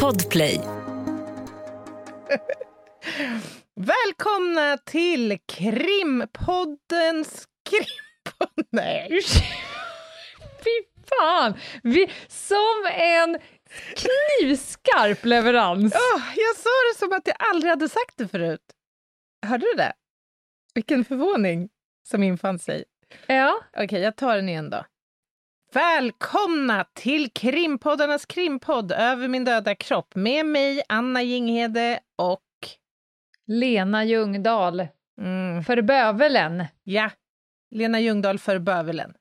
Podplay. Välkomna till Krimpoddens Krimpodd... Nej. Fy fan! Vi, som en knivskarp leverans. Åh, jag sa det som att jag aldrig hade sagt det förut. Hörde du det? Vilken förvåning som infann sig. Ja. Okej, jag tar den igen då. Välkomna till Krimpoddarnas krimpodd Över min döda kropp med mig, Anna Jinghede och... Lena Ljungdahl. Mm, För bövelen. ja, Lena Ljungdahl för bövelen.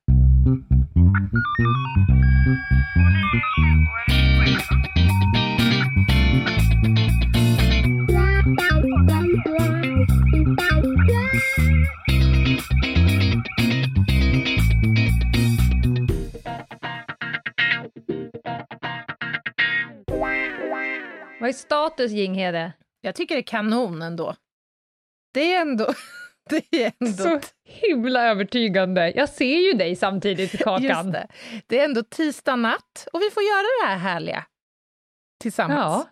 Vad är status, Jinghede? Jag tycker det är kanon ändå. Det är ändå... Det är ändå... Så himla övertygande. Jag ser ju dig samtidigt i kakan. det. det är ändå tisdag natt och vi får göra det här härliga tillsammans. Ja.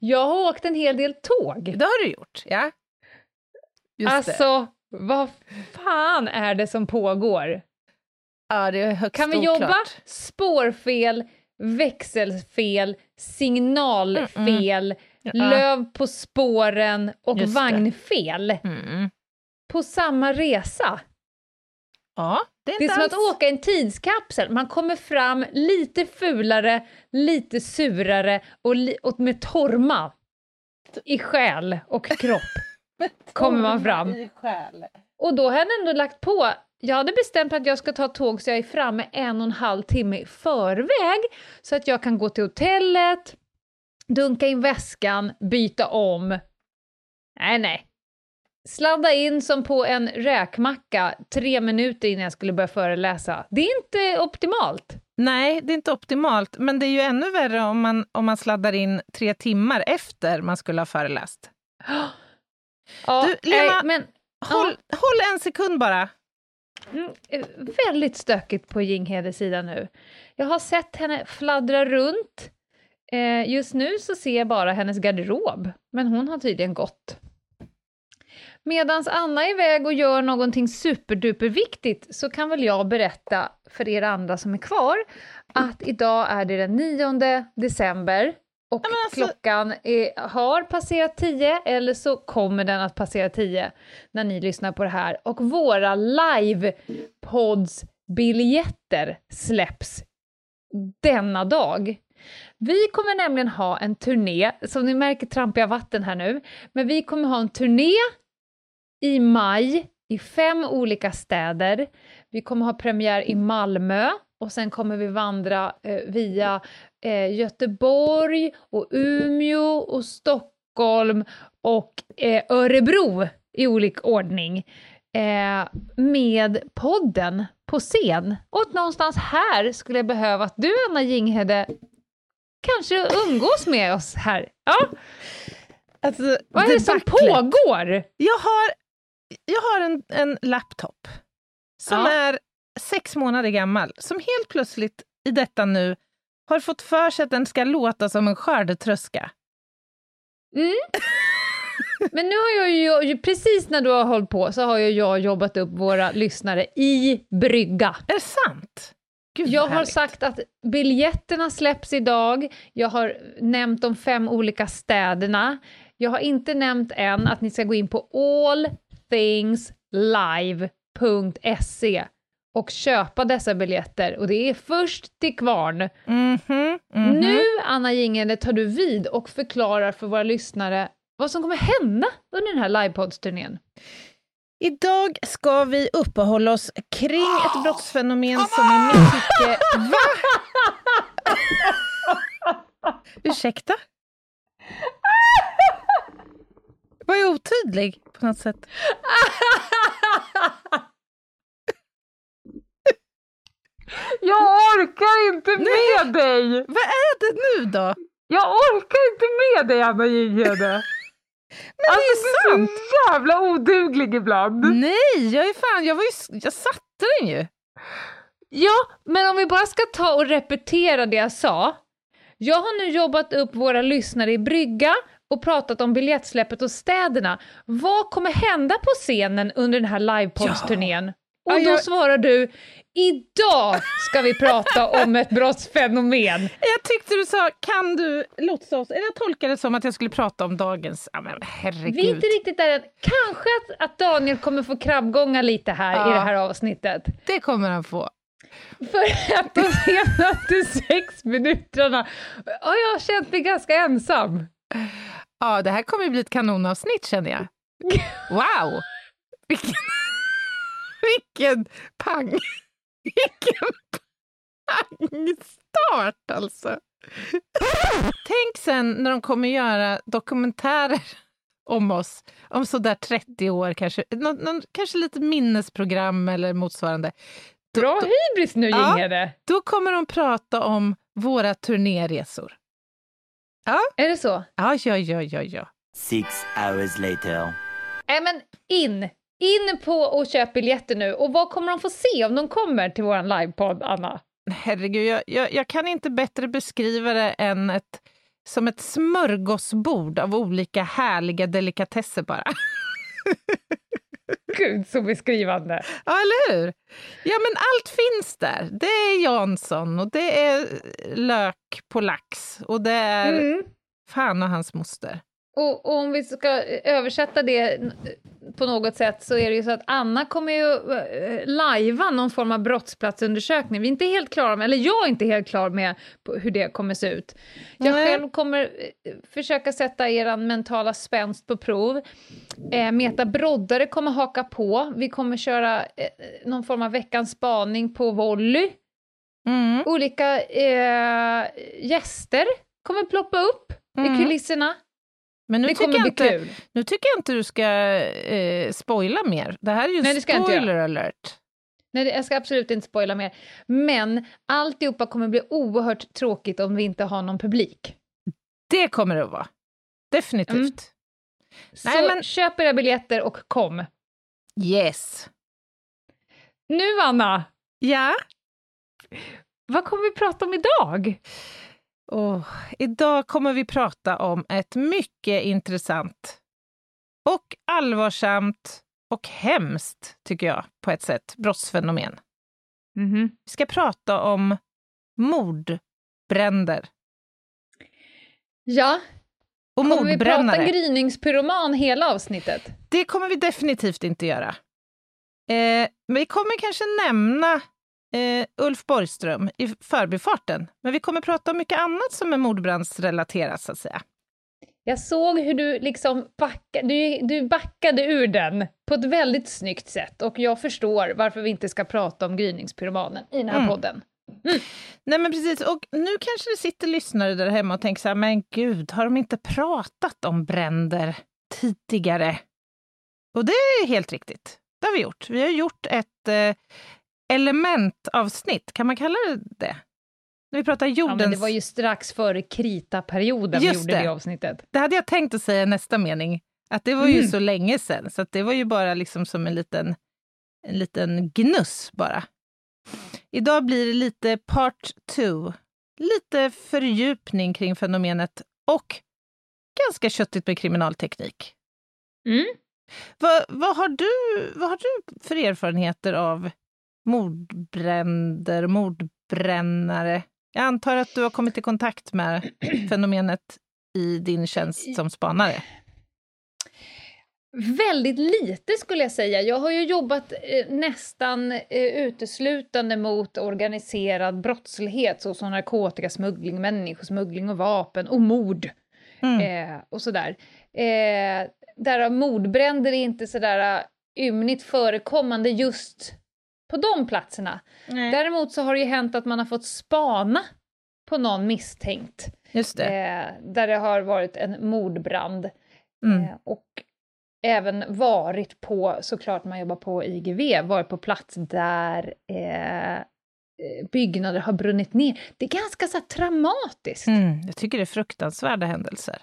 Jag har åkt en hel del tåg. Det har du gjort, ja. Just det. alltså, vad fan är det som pågår? Ja, det är högst Kan vi jobba spårfel, växelfel, signalfel, Ja. löv på spåren och Just vagnfel Mm. på samma resa? Ja, det är, Det är som alls... att åka i en tidskapsel. Man kommer fram lite fulare, lite surare och, li- och med torma i själ och kropp. kommer man fram. Och då har jag ändå lagt på, jag hade bestämt att jag ska ta tåg så jag är framme en och en halv timme i förväg så att jag kan gå till hotellet, dunka in väskan, byta om. Nej, nej. Sladda in som på en räkmacka tre minuter innan jag skulle börja föreläsa. Det är inte optimalt. Nej, det är inte optimalt, men det är ju ännu värre om man, om man sladdar in tre timmar efter man skulle ha föreläst. Ja, Du, Lena, nej, men Håll, håll en sekund bara. Mm, eh, väldigt stökigt på Jinghedes sida nu. Jag har sett henne fladdra runt. Eh, just nu så ser jag bara hennes garderob, men hon har tydligen gått. Medan Anna är iväg och gör någonting superduperviktigt så kan väl jag berätta för er andra som är kvar att idag är det den 9 december och alltså- klockan är, har passerat 10 eller så kommer den att passera 10 när ni lyssnar på det här. Och våra livepods-biljetter släpps denna dag. Vi kommer nämligen ha en turné, som ni märker trampar jag vatten här nu, men vi kommer ha en turné i maj i fem olika städer. Vi kommer ha premiär i Malmö och sen kommer vi vandra eh, via eh, Göteborg och Umeå och Stockholm och eh, Örebro i olika ordning eh, med podden på scen. Och någonstans här skulle jag behöva att du, Anna Jinghede, kanske umgås med oss här. Ja, Alltså, vad är det som debaclet. pågår? Jag har, jag har en, en laptop som Ja. är sex månader gammal, som helt plötsligt i detta nu har fått för sig att den ska låta som en skördetröska. Men nu har jag ju, precis när du har hållit på, så har ju jag jobbat upp våra lyssnare i brygga. Är det sant? Gud, Jag har sagt att biljetterna släpps idag, jag har nämnt de fem olika städerna. Jag har inte nämnt än att ni ska gå in på allthingslive.se och köpa dessa biljetter. Och det är först till kvarn. Mhm, mhm. Nu, Anna Jinghede, tar du vid och förklarar för våra lyssnare vad som kommer hända under den här livepods-turnén. Idag ska vi uppehålla oss kring ett brottsfenomen som i mitt tycke... Va? Ursäkta? Var jag otydlig på något sätt? Jag orkar inte med dig! Vad är det nu då? Jag orkar inte med dig, Anna Jinghede! Men Alltså, det är du är sant! så jävla oduglig ibland. Nej, jag är fan, jag var ju, jag satte den ju. Ja, men om vi bara ska ta och repetera det jag sa. Jag har nu jobbat upp våra lyssnare i brygga och pratat om biljettsläppet och städerna. Vad kommer hända på scenen under den här livepoddsturnén? Och då jag- svarar du, idag ska vi prata om ett brottsfenomen. Jag tyckte du sa, kan du låtsas... Eller jag tolkade det som att jag skulle prata om dagens... Ja, men herregud. Vi är inte riktigt där än. Kanske att, att Daniel kommer få krabbgånga lite här i Ja. det här avsnittet. Det kommer han få. För att de senaste sex minuterna har jag känt mig ganska ensam. Ja, det här kommer ju bli ett kanonavsnitt känner jag. Wow! Vilken, vilken pang! Vilken pangstart alltså! Tänk sen när de kommer göra dokumentärer om oss om sådär 30 år, kanske, någon, någon, kanske lite minnesprogram eller motsvarande. Då, Bra då, hybris nu, Ja. Jinghede. då kommer de prata om våra turnéresor. Är det så? Ja, ja, ja, ja, ja. Six hours later. Nej, men in! In på och köp biljetter nu. Och vad kommer de få se om de kommer till vår livepodd, Anna? Herregud, jag, jag, jag kan inte bättre beskriva det än ett, som ett smörgåsbord av olika härliga delikatesser bara. Gud, så beskrivande. Ja, eller hur? Ja, men allt finns där. Det är Jansson och det är lök på lax och det är Mm. fan och hans moster. Och, och om vi ska översätta det på något sätt så är det ju så att Anna kommer ju uh, lajva någon form av brottsplatsundersökning. Vi är inte helt klara med, eller jag är inte helt klar med hur det kommer se ut. Jag Nej. själv kommer eh, försöka sätta er mentala spänst på prov. Eh, Meta Broddare kommer haka på. Vi kommer köra eh, någon form av veckans spaning på volley. Mm. Olika eh, gäster kommer ploppa upp Mm. i kulisserna. Men nu Det tycker, jag inte, kul. nu tycker jag inte du ska eh, spoila mer. Det här är ju Nej, spoiler alert. Nej, jag ska absolut inte spoila mer. Men alltihopa kommer bli oerhört tråkigt om vi inte har någon publik. Det kommer det att vara. Definitivt. Mm. Nej, Så men- köp era biljetter och kom. Yes. Nu, Anna! Ja. Vad kommer vi prata om idag? Åh, idag kommer vi prata om ett mycket intressant och allvarsamt och hemskt, tycker jag, på ett sätt, brottsfenomen. Mhm. Vi ska prata om mordbränder Ja, och kommer vi prata mordbrännare. gryningspyroman hela avsnittet? Det kommer vi definitivt inte göra. Eh, men vi kommer kanske nämna eh, Ulf Borgström i förbifarten, men vi kommer prata om mycket annat som är mordbrändsrelaterat, så att säga. Jag såg hur du liksom backade, du, du backade ur den på ett väldigt snyggt sätt och jag förstår varför vi inte ska prata om gryningspyromanen i den här Mm. podden. Nej men precis, och nu kanske det sitter lyssnare där hemma och tänker så här, men gud, har de inte pratat om bränder tidigare? Och det är helt riktigt. Det har vi gjort. Vi har gjort ett eh, elementavsnitt, kan man kalla det det? När vi pratar Ja, jordens... men det var ju strax före krita-perioden vi gjorde det. det avsnittet. Det hade jag tänkt att säga i nästa mening, att det var ju Mm. så länge sedan, så det var ju bara liksom som en liten, en liten gnuss bara. Idag blir det lite part two, lite fördjupning kring fenomenet och ganska köttigt med kriminalteknik. Mm. Vad, vad, har du, vad har du för erfarenheter av mordbränder, mordbrännare? Jag antar att du har kommit i kontakt med fenomenet i din tjänst som spanare. Väldigt lite skulle jag säga. Jag har ju jobbat eh, nästan eh, uteslutande mot organiserad brottslighet såsom narkotikasmuggling, människosmuggling och vapen och mord Mm. eh, och sådär. Eh, där mordbränder är inte sådär eh, ymnigt förekommande just på de platserna. Nej. Däremot så har det ju hänt att man har fått spana på någon misstänkt Just det. eh, där det har varit en mordbrand. Mm. Eh, och även varit på, såklart man jobbar på IGV, varit på plats där eh, eh, byggnader har brunnit ner. Det är ganska så här traumatiskt. Mm. Jag tycker det är fruktansvärda händelser.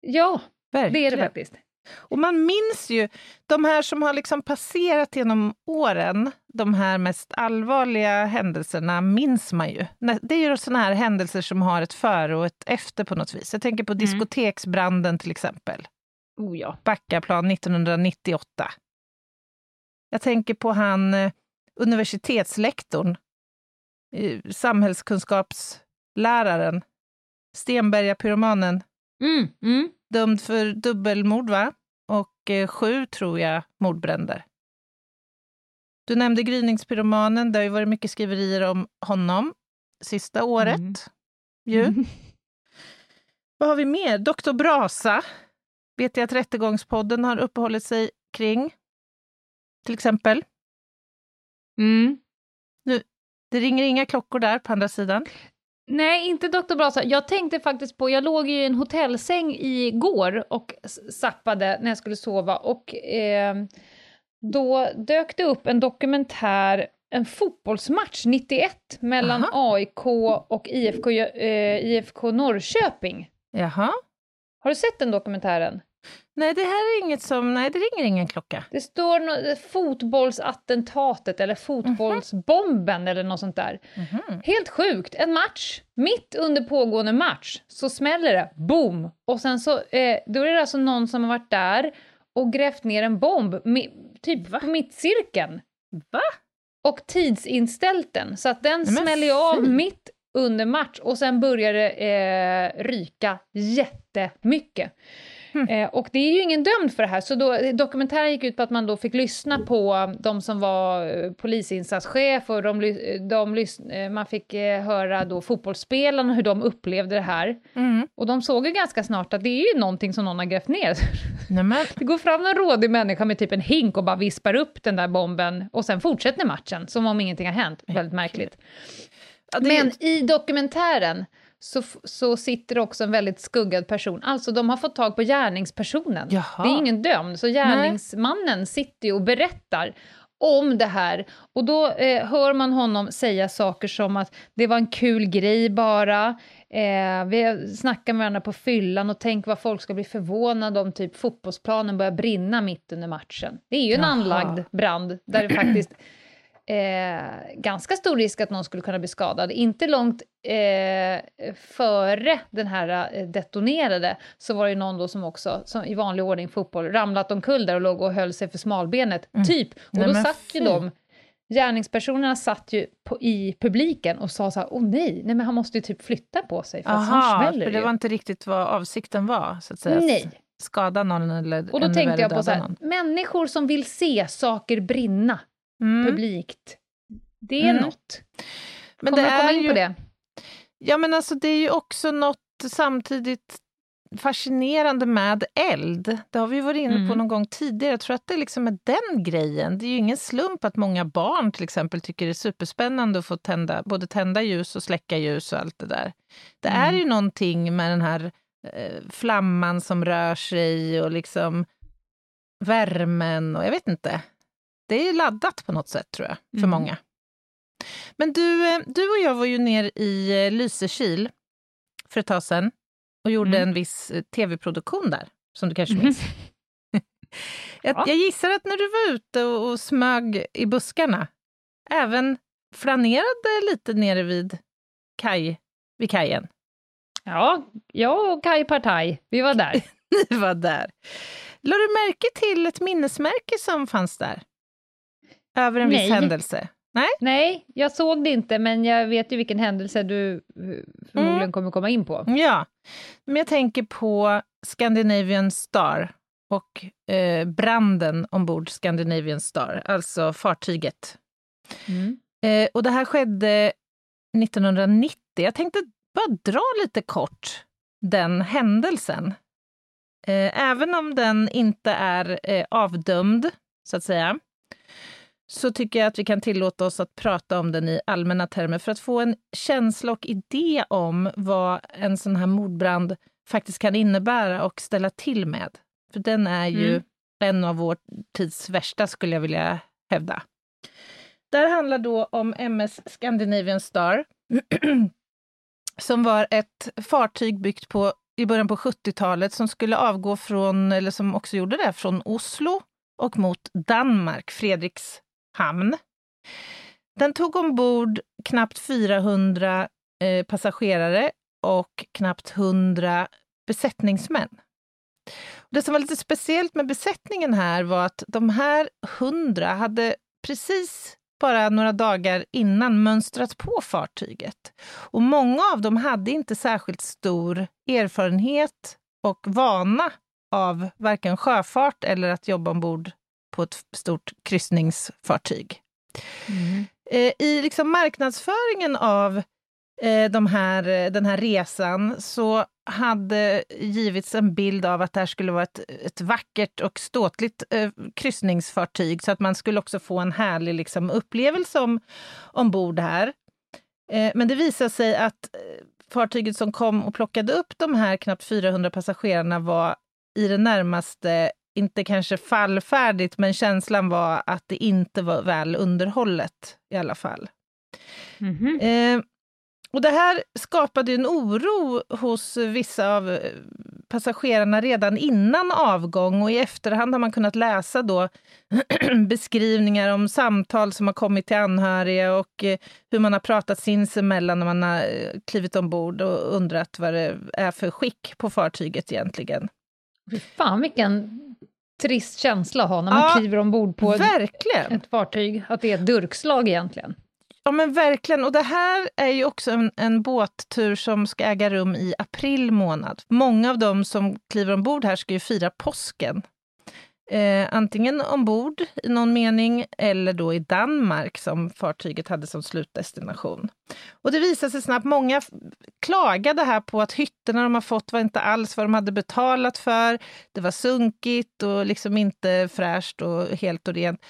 Ja, det Verkligen. är det faktiskt. Och man minns ju, de här som har liksom passerat genom åren, de här mest allvarliga händelserna minns man ju. Det är ju såna här händelser som har ett före och ett efter på något vis. Jag tänker på mm. diskoteksbranden till exempel. Oh ja. Backaplan 1998. Jag tänker på han eh, universitetslektorn, eh, samhällskunskapsläraren, Stenberga-pyromanen. Mm, mm. Dömd för dubbelmord, va? Och eh, sju, tror jag, mordbränder. Du nämnde gryningspyromanen. Det har ju varit mycket skriverier om honom sista året. Mm. Ju. Mm. Vad har vi mer? Doktor Brasa vet jag att Rättegångspodden har uppehållit sig kring. Till exempel. Mm. Nu, det ringer inga klockor där på andra sidan. Nej, inte Dr. Brasa. Jag tänkte faktiskt på, jag låg i en hotellsäng igår och sappade när jag skulle sova och eh, då dök det upp en dokumentär, en fotbollsmatch 91 mellan Aha. AIK och IFK, eh, IFK Norrköping. Jaha. Har du sett den dokumentären? Nej, det här är inget som... Nej, det ringer ingen klocka. Det står no, fotbollsattentatet eller fotbollsbomben mm -hmm. eller något sånt där. Mm -hmm. Helt sjukt! En match, mitt under pågående match, så smäller det, boom! Och sen så, eh, då är det alltså någon som har varit där och grävt ner en bomb, typ Va? på mittcirkeln. Va? Och tidsinställt den, så att den Nej, smäller av mitt under match och sen börjar det eh, ryka jättemycket. Mm. Eh, och det är ju ingen dömd för det här, så då, dokumentären gick ut på att man då fick lyssna på de som var eh, polisinsatschef och de, de, eh, man fick eh, höra då fotbollsspelarna hur de upplevde det här. Mm. Och de såg ju ganska snart att det är ju någonting som någon har grävt ner. Nämen. Det går fram en rådig människa med typ en hink och bara vispar upp den där bomben och sen fortsätter matchen som om ingenting har hänt. Väldigt märkligt. Ja, Men är... i dokumentären så, så sitter också en väldigt skuggad person. Alltså de har fått tag på gärningspersonen. Jaha. Det är ingen dömd, så gärningsmannen Nej. sitter och berättar om det här. Och då eh, hör man honom säga saker som att det var en kul grej bara, eh, vi snackar med varandra på fyllan och tänk vad folk ska bli förvånade om typ fotbollsplanen börjar brinna mitt under matchen. Det är ju en Jaha. anlagd brand där det faktiskt eh, ganska stor risk att någon skulle kunna bli skadad. Inte långt eh, före den här eh, detonerade så var det någon då som också, som i vanlig ordning fotboll, ramlat omkull där och låg och höll sig för smalbenet, mm. typ. Och nej, då satt ju de Gärningspersonerna satt ju på, i publiken och sa så här, åh nej, nej men han måste ju typ flytta på sig för Aha, för det ju. var inte riktigt vad avsikten var, så att säga. Nej. Skada någon eller Och då tänkte jag på så här, människor som vill se saker brinna, mm. publikt. Det är mm. något. Men Kommer det komma in ju, på det? Ja, men alltså det är ju också något samtidigt fascinerande med eld. Det har vi varit inne på mm. någon gång tidigare. Jag tror att det liksom är den grejen. Det är ju ingen slump att många barn till exempel tycker det är superspännande att få tända, både tända ljus och släcka ljus och allt det där. Det mm. är ju någonting med den här eh, flamman som rör sig och liksom värmen och jag vet inte det är laddat på något sätt tror jag, för mm. många. Men du, eh, du och jag var ju ner i eh, Lysekil för ett tag sedan och gjorde mm. en viss eh, tv-produktion där, som du kanske minns. jag, ja. jag, gissar att när du var ute och, och smög i buskarna, även flanerade lite nere vid, kaj, vid kajen. Ja, jag och Kaj Partaj, vi var där. Ni var där. Lade du märke till ett minnesmärke som fanns där? Över en Nej. viss händelse? Nej? Nej, jag såg det inte, men jag vet ju vilken händelse du eh, förmodligen mm. kommer komma in på. Ja, men jag tänker på Scandinavian Star och eh, branden ombord Scandinavian Star, alltså fartyget. Mm. Eh, och det här skedde 1990. Jag tänkte bara dra lite kort den händelsen. Eh, även om den inte är eh, avdömd, så att säga, så tycker jag att vi kan tillåta oss att prata om den i allmänna termer för att få en känsla och idé om vad en sån här mordbrand faktiskt kan innebära och ställa till med. För den är ju mm. en av vår tids värsta, skulle jag vilja hävda. Det handlar då om MS Scandinavian Star, som var ett fartyg byggt på i början på 70-talet som skulle avgå från, eller som också gjorde det, från Oslo och mot Danmark, hamn. Den tog ombord knappt 400 eh, passagerare och knappt 100 besättningsmän. Det som var lite speciellt med besättningen här var att de här 100 hade precis bara några dagar innan mönstrat på fartyget. Och många av dem hade inte särskilt stor erfarenhet och vana av varken sjöfart eller att jobba ombord på ett stort kryssningsfartyg. Mm. Eh, I liksom marknadsföringen av eh, de här, den här resan så hade givits en bild av att det här skulle vara ett, ett vackert och ståtligt eh, kryssningsfartyg så att man skulle också få en härlig liksom, upplevelse om, ombord här. Eh, men det visade sig att eh, fartyget som kom och plockade upp de här knappt 400 passagerarna var i det närmaste, inte kanske fallfärdigt, men känslan var att det inte var väl underhållet i alla fall. Mm -hmm. Och det här skapade en oro hos vissa av eh, passagerarna redan innan avgång och i efterhand har man kunnat läsa då beskrivningar om samtal som har kommit till anhöriga och eh, hur man har pratat sinsemellan när man har eh, klivit ombord och undrat vad det är för skick på fartyget egentligen. Fan vilken trist känsla att ha när man ja, kliver ombord på verkligen. ett fartyg, att det är ett durkslag egentligen. Ja men verkligen, och det här är ju också en, en båttur som ska äga rum i april månad. Många av dem som kliver ombord här ska ju fira påsken. Eh, antingen ombord i någon mening eller då i Danmark som fartyget hade som slutdestination. Och det visade sig snabbt, många klagade här på att hytterna de har fått var inte alls vad de hade betalat för. Det var sunkigt och liksom inte fräscht och helt och rent.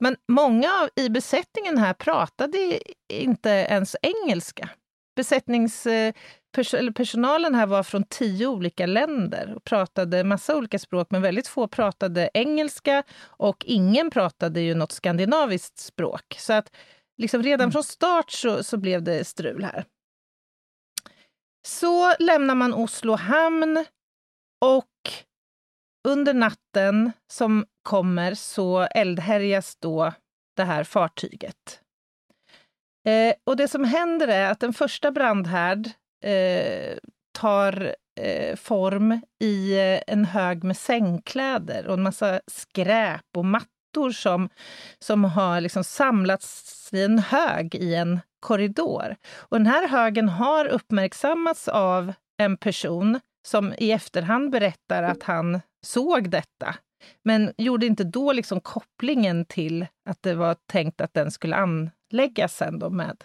Men många i besättningen här pratade inte ens engelska. Besättningspersonalen här var från tio olika länder och pratade massa olika språk, men väldigt få pratade engelska och ingen pratade ju något skandinaviskt språk. Så att liksom redan mm. från start så, så blev det strul här. Så lämnar man Oslo hamn och under natten som kommer så eldhärjas då det här fartyget. Eh, och det som händer är att en första brandhärd eh, tar eh, form i eh, en hög med sängkläder och en massa skräp och mattor som, som har liksom samlats i en hög i en korridor. Och den här högen har uppmärksammats av en person som i efterhand berättar att han såg detta, men gjorde inte då liksom kopplingen till att det var tänkt att den skulle anläggas sen då med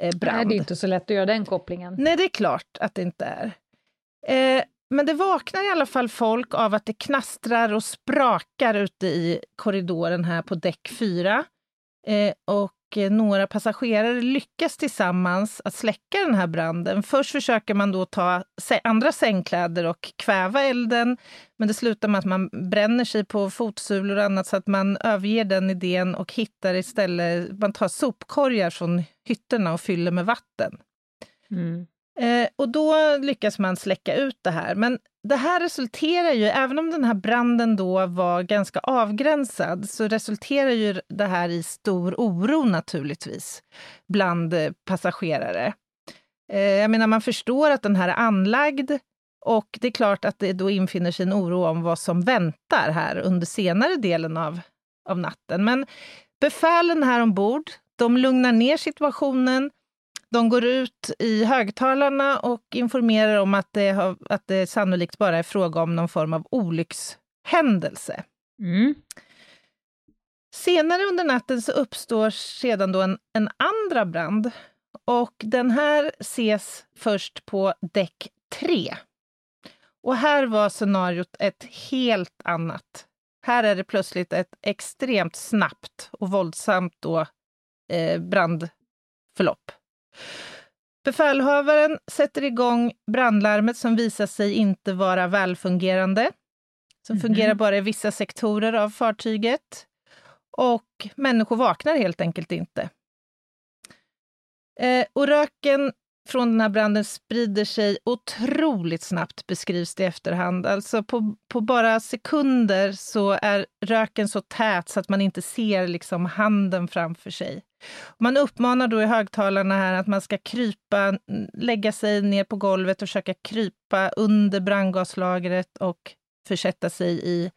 eh, brand. Nej, det är inte så lätt att göra den kopplingen. Nej, det är klart att det inte är. Eh, men det vaknar i alla fall folk av att det knastrar och sprakar ute i korridoren här på däck 4. Eh, och Eh, några passagerare lyckas tillsammans att släcka den här branden. Först försöker man då ta andra sängkläder och kväva elden, men det slutar med att man bränner sig på fotsulor och annat så att man överger den idén och hittar istället, man tar sopkorgar från hytterna och fyller med vatten. Mm. Eh, och då lyckas man släcka ut det här. Men det här resulterar ju, även om den här branden då var ganska avgränsad, så resulterar ju det här i stor oro naturligtvis bland eh, passagerare. Eh, jag menar, man förstår att den här är anlagd och det är klart att det då infinner sig en oro om vad som väntar här under senare delen av, av natten. Men befälen här ombord, de lugnar ner situationen de går ut i högtalarna och informerar om att det, har, att det sannolikt bara är fråga om någon form av olyckshändelse. Mm. Senare under natten så uppstår sedan då en, en andra brand och den här ses först på däck 3. Och här var scenariot ett helt annat. Här är det plötsligt ett extremt snabbt och våldsamt då, eh, brandförlopp. Befälhavaren sätter igång brandlarmet som visar sig inte vara välfungerande. Som mm. fungerar bara i vissa sektorer av fartyget. Och människor vaknar helt enkelt inte. Eh, och röken från den här branden sprider sig otroligt snabbt, beskrivs det i efterhand. Alltså på, på bara sekunder så är röken så tät så att man inte ser liksom handen framför sig. Man uppmanar då i högtalarna här att man ska krypa, lägga sig ner på golvet och försöka krypa under brandgaslagret och försätta sig i,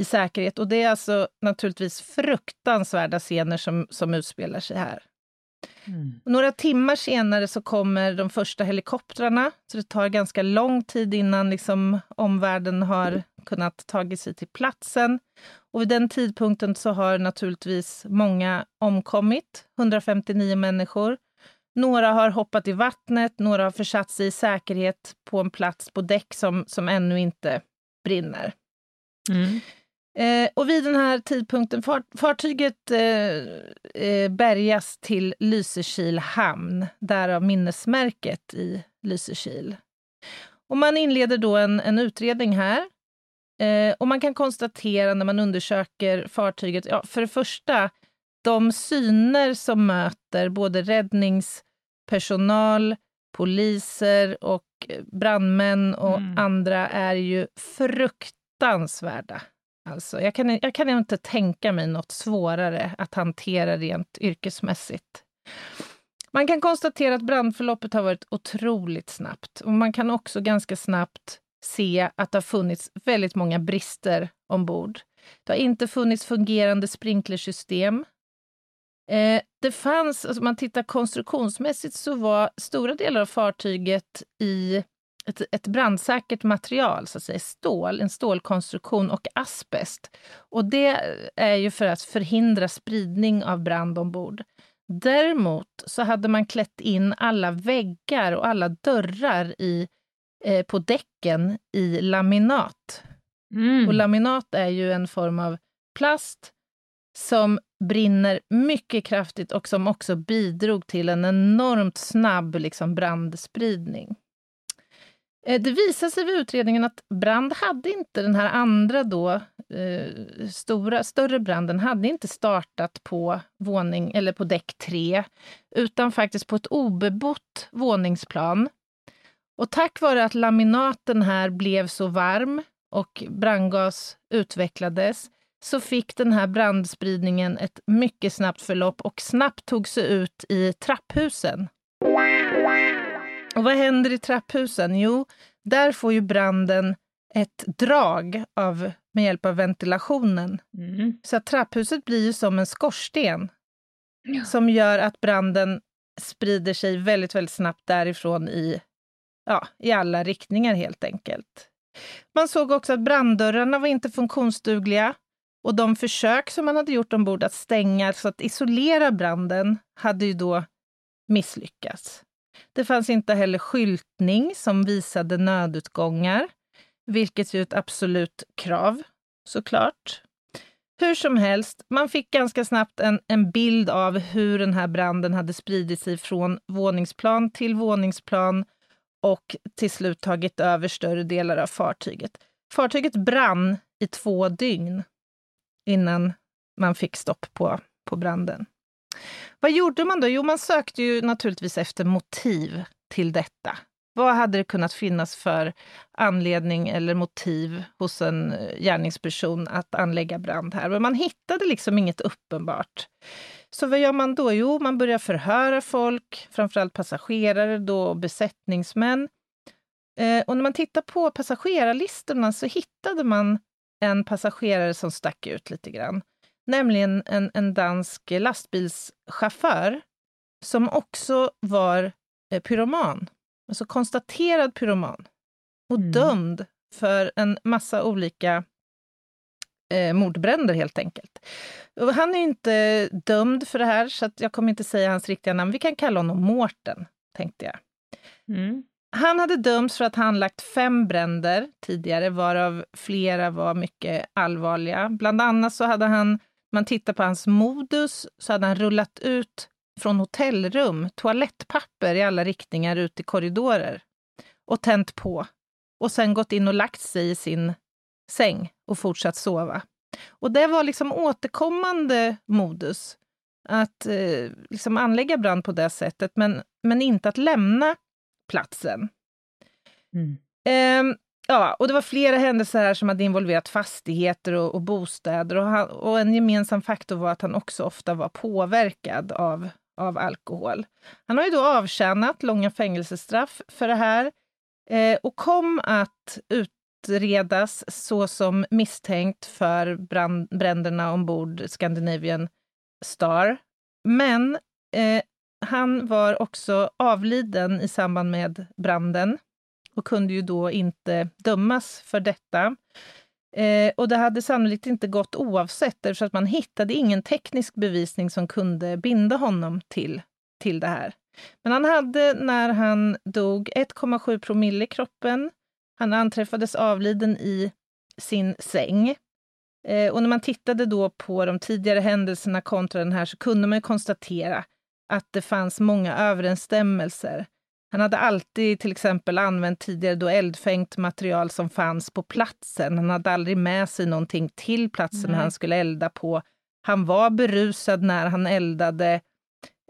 i säkerhet. Och det är alltså naturligtvis fruktansvärda scener som, som utspelar sig här. Mm. Några timmar senare så kommer de första helikoptrarna, så det tar ganska lång tid innan liksom omvärlden har kunnat ta sig till platsen. Och vid den tidpunkten så har naturligtvis många omkommit, 159 människor. Några har hoppat i vattnet, några har försatt sig i säkerhet på en plats på däck som, som ännu inte brinner. Mm. Eh, och vid den här tidpunkten, fart, fartyget eh, eh, bärgas till Lysekil hamn, därav minnesmärket i Lysekil. Och man inleder då en, en utredning här. Eh, och man kan konstatera när man undersöker fartyget, ja, för det första, de syner som möter både räddningspersonal, poliser och brandmän och mm. andra är ju fruktansvärda. Alltså, jag, kan, jag kan inte tänka mig något svårare att hantera rent yrkesmässigt. Man kan konstatera att brandförloppet har varit otroligt snabbt och man kan också ganska snabbt se att det har funnits väldigt många brister ombord. Det har inte funnits fungerande sprinklersystem. Eh, det fanns, alltså om man tittar konstruktionsmässigt, så var stora delar av fartyget i ett, ett brandsäkert material, så att säga, stål, en stålkonstruktion och asbest. Och det är ju för att förhindra spridning av brand ombord. Däremot så hade man klätt in alla väggar och alla dörrar i, eh, på däcken i laminat. Mm. Och laminat är ju en form av plast som brinner mycket kraftigt och som också bidrog till en enormt snabb liksom, brandspridning. Eh, det visade sig vid utredningen att brand hade inte den här andra då, eh, stora, större branden hade inte startat på våning eller på däck 3, utan faktiskt på ett obebott våningsplan. Och tack vare att laminaten här blev så varm och brandgas utvecklades så fick den här brandspridningen ett mycket snabbt förlopp och snabbt tog sig ut i trapphusen. Och vad händer i trapphusen? Jo, där får ju branden ett drag av, med hjälp av ventilationen. Mm. Så trapphuset blir ju som en skorsten ja. som gör att branden sprider sig väldigt, väldigt snabbt därifrån i, ja, i alla riktningar helt enkelt. Man såg också att branddörrarna var inte funktionsdugliga och de försök som man hade gjort ombord att stänga, så att isolera branden, hade ju då misslyckats. Det fanns inte heller skyltning som visade nödutgångar, vilket är ett absolut krav såklart. Hur som helst, man fick ganska snabbt en, en bild av hur den här branden hade spridit sig från våningsplan till våningsplan och till slut tagit över större delar av fartyget. Fartyget brann i två dygn innan man fick stopp på, på branden. Vad gjorde man då? Jo, man sökte ju naturligtvis efter motiv till detta. Vad hade det kunnat finnas för anledning eller motiv hos en eh, gärningsperson att anlägga brand här? Men man hittade liksom inget uppenbart. Så vad gör man då? Jo, man börjar förhöra folk, framförallt passagerare då och besättningsmän. Eh, och när man tittar på passagerarlistorna så hittade man en passagerare som stack ut lite grann nämligen en, en dansk lastbilschaufför som också var eh, pyroman, alltså konstaterad pyroman och mm. dömd för en massa olika eh, mordbränder helt enkelt. Och han är inte dömd för det här, så jag kommer inte säga hans riktiga namn. Vi kan kalla honom Mårten, tänkte jag. Mm. Han hade dömts för att han lagt fem bränder tidigare, varav flera var mycket allvarliga. Bland annat så hade han man tittar på hans modus så hade han rullat ut från hotellrum toalettpapper i alla riktningar ut i korridorer och tänt på och sen gått in och lagt sig i sin säng och fortsatt sova. Och det var liksom återkommande modus. att eh, liksom anlägga brand på det sättet, men, men inte att lämna platsen. Mm. Eh, ja, och det var flera händelser här som hade involverat fastigheter och, och bostäder. Och, han, och, en gemensam faktor var att han också ofta var påverkad av, av alkohol. Han har ju då avtjänat långa fängelsestraff för det här eh, och kom att utredas såsom misstänkt för brand, bränderna ombord Scandinavian Star. Men eh, han var också avliden i samband med branden och kunde ju då inte dömas för detta. Eh, och det hade sannolikt inte gått oavsett eftersom att man hittade ingen teknisk bevisning som kunde binda honom till, till det här. Men han hade när han dog 1,7 promille i kroppen. Han anträffades avliden i sin säng. Eh, och när man tittade då på de tidigare händelserna kontra den här så kunde man konstatera att det fanns många överensstämmelser. Han hade alltid till exempel använt tidigare då eldfängt material som fanns på platsen. Han hade aldrig med sig någonting till platsen Nej. han skulle elda på. Han var berusad när han eldade.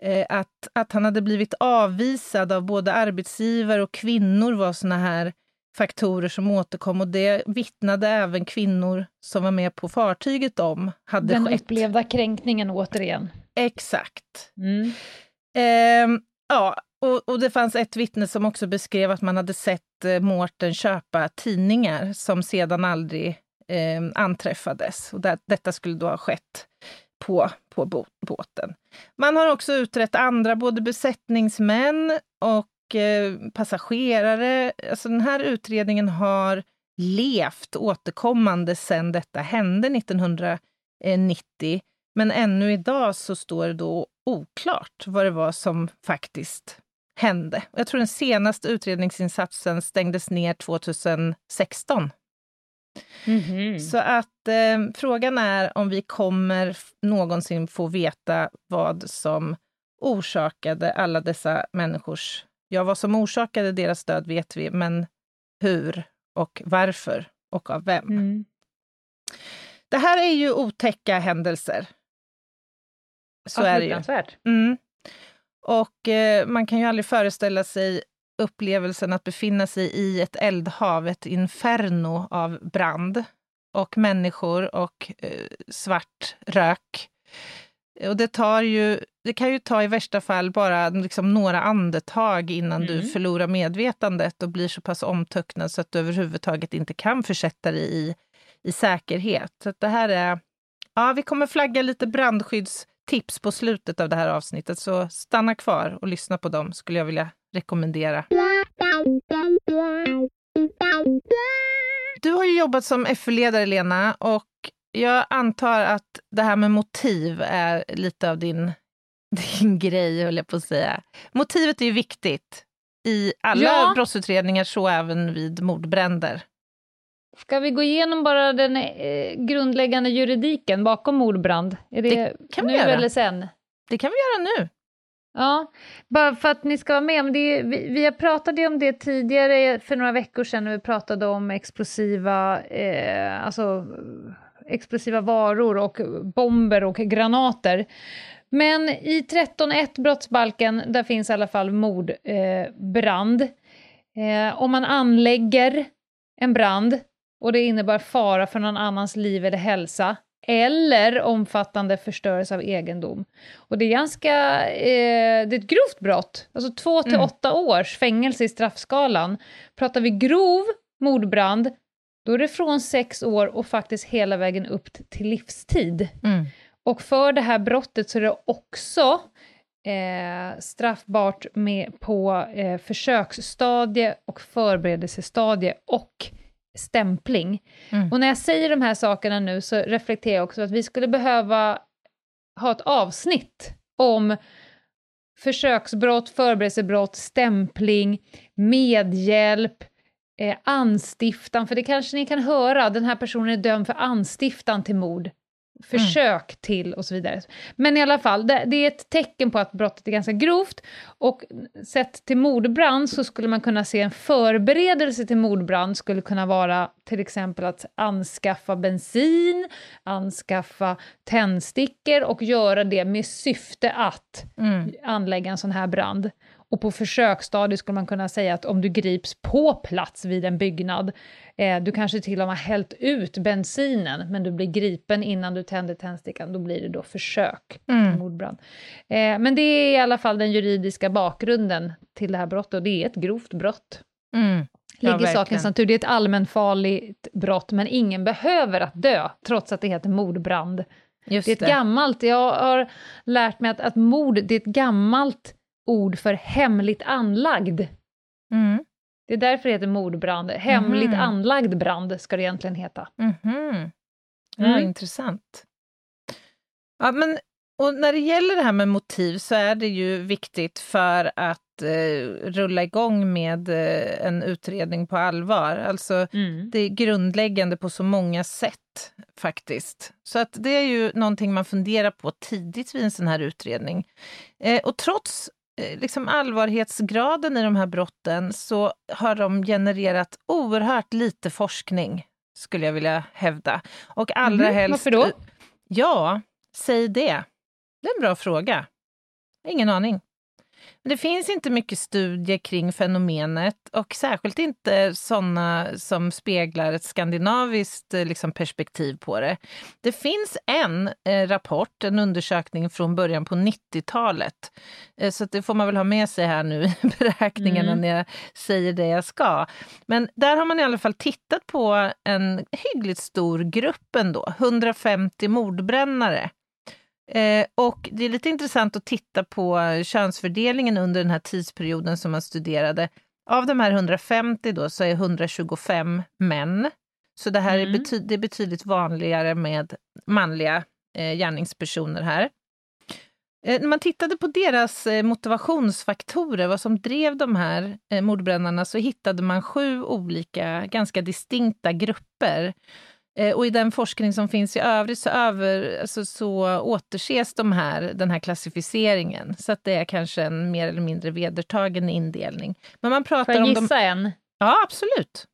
Eh, att, att han hade blivit avvisad av både arbetsgivare och kvinnor var såna här faktorer som återkom och det vittnade även kvinnor som var med på fartyget om hade Den skett. upplevda kränkningen återigen. Exakt. Mm. Ehm, ja, och, och det fanns ett vittne som också beskrev att man hade sett eh, Mårten köpa tidningar som sedan aldrig eh, anträffades. Och det, detta skulle då ha skett på, på bo, båten. Man har också utrett andra, både besättningsmän och eh, passagerare. Alltså den här utredningen har levt återkommande sedan detta hände 1990. Men ännu idag så står det då oklart vad det var som faktiskt hände. Jag tror den senaste utredningsinsatsen stängdes ner 2016. Mhm. Så att eh, frågan är om vi kommer någonsin få veta vad som orsakade alla dessa människors... Ja, vad som orsakade deras död vet vi, men hur och varför och av vem. Mm. Det här är ju otäcka händelser. Så Ja, är det ju. Mm. Och eh, man kan ju aldrig föreställa sig upplevelsen att befinna sig i ett eldhav, ett inferno av brand och människor och eh, svart rök. Och det, tar ju, det kan ju ta i värsta fall bara liksom några andetag innan du Mm. förlorar medvetandet och blir så pass omtöcknad så att du överhuvudtaget inte kan försätta dig i, i säkerhet. Så det här är... Ja, vi kommer flagga lite brandskyddstips på slutet av det här avsnittet, så stanna kvar och lyssna på dem skulle jag vilja rekommendera. Du har ju jobbat som FU-ledare, Lena, och jag antar att det här med motiv är lite av din, din grej, höll jag på att säga. Motivet är ju viktigt i alla Ja. brottsutredningar, så även vid mordbränder. Ska vi gå igenom bara den eh, grundläggande juridiken bakom mordbrand? Är det, Det kan vi nu göra. eller sen? Det kan vi göra nu. Ja, bara för att ni ska vara med. om det, vi, vi har pratat ju om det tidigare för några veckor sedan när vi pratade om explosiva, eh, alltså, explosiva varor och bomber och granater. Men i 13.1 brottsbalken, där finns i alla fall mordbrand. Eh, eh, om man anlägger en brand och det innebär fara för någon annans liv eller hälsa eller omfattande förstörelse av egendom. Och det är ganska, eh, det är ett grovt brott, alltså två till Mm. åtta års fängelse i straffskalan. Pratar vi grov mordbrand, då är det från sex år och faktiskt hela vägen upp till livstid. Mm. Och för det här brottet så är det också eh, straffbart med på eh, försöksstadie och förberedelsestadie och stämpling. Mm. Och när jag säger de här sakerna nu så reflekterar jag också att vi skulle behöva ha ett avsnitt om försöksbrott, förberedelsebrott, stämpling, medhjälp, eh, anstiftan, för det kanske ni kan höra, den här personen är dömd för anstiftan till mord. Försök till och så vidare. Men i alla fall, det, det, är ett tecken på att brottet är ganska grovt och sett till mordbrand så skulle man kunna se en förberedelse till mordbrand skulle kunna vara till exempel att anskaffa bensin, anskaffa tändstickor och göra det med syfte att mm. anlägga en sån här brand. Och på försöksstadiet skulle man kunna säga att om du grips på plats vid en byggnad, eh, du kanske till och med har hällt ut bensinen, men du blir gripen innan du tänder tändstickan, då blir det då försök mm. mordbrand. Eh, men det är i alla fall den juridiska bakgrunden till det här brottet, och det är ett grovt brott. Mm. Ja, ligger sakens natur. Det är ett allmänfarligt brott, men ingen behöver att dö, trots att det heter mordbrand. Just det är ett det. gammalt, jag har lärt mig att, att mord, det är ett gammalt ord för hemligt anlagd. Mm. Det är därför det heter mordbrand. Hemligt mm. anlagd brand ska det egentligen heta. Mm. Ja. Intressant. Ja, men, och när det gäller det här med motiv så är det ju viktigt för att eh, rulla igång med eh, en utredning på allvar. Alltså, mm. Det är grundläggande på så många sätt faktiskt. Så att det är ju någonting man funderar på tidigt vid en sån här utredning. Eh, och trots liksom allvarhetsgraden i de här brotten så har de genererat oerhört lite forskning, skulle jag vilja hävda. Och allra mm, helst... Varför då? Ja, säg det. Det är en bra fråga. Ingen aning. Det finns inte mycket studier kring fenomenet och särskilt inte sådana som speglar ett skandinaviskt eh, liksom, perspektiv på det. Det finns en eh, rapport, en undersökning från början på 90-talet. Eh, så det får man väl ha med sig här nu i beräkningarna mm. när jag säger det jag ska. Men där har man i alla fall tittat på en hyggligt stor grupp ändå, 150 mordbrännare Eh, och det är lite intressant att titta på könsfördelningen under den här tidsperioden som man studerade. Av de här 150 då så är 125 män. Så det här mm. är, bety det är betydligt vanligare med manliga eh, gärningspersoner här. Eh, när man tittade på deras eh, motivationsfaktorer, vad som drev de här eh, mordbrännarna, så hittade man sju olika, ganska distinkta grupper. Eh, och i den forskning som finns i övrigt så, över, alltså, så återses de här, den här klassificeringen. Så att det är kanske en mer eller mindre vedertagen indelning. Men man pratar Får jag gissa de... en? Ja, absolut.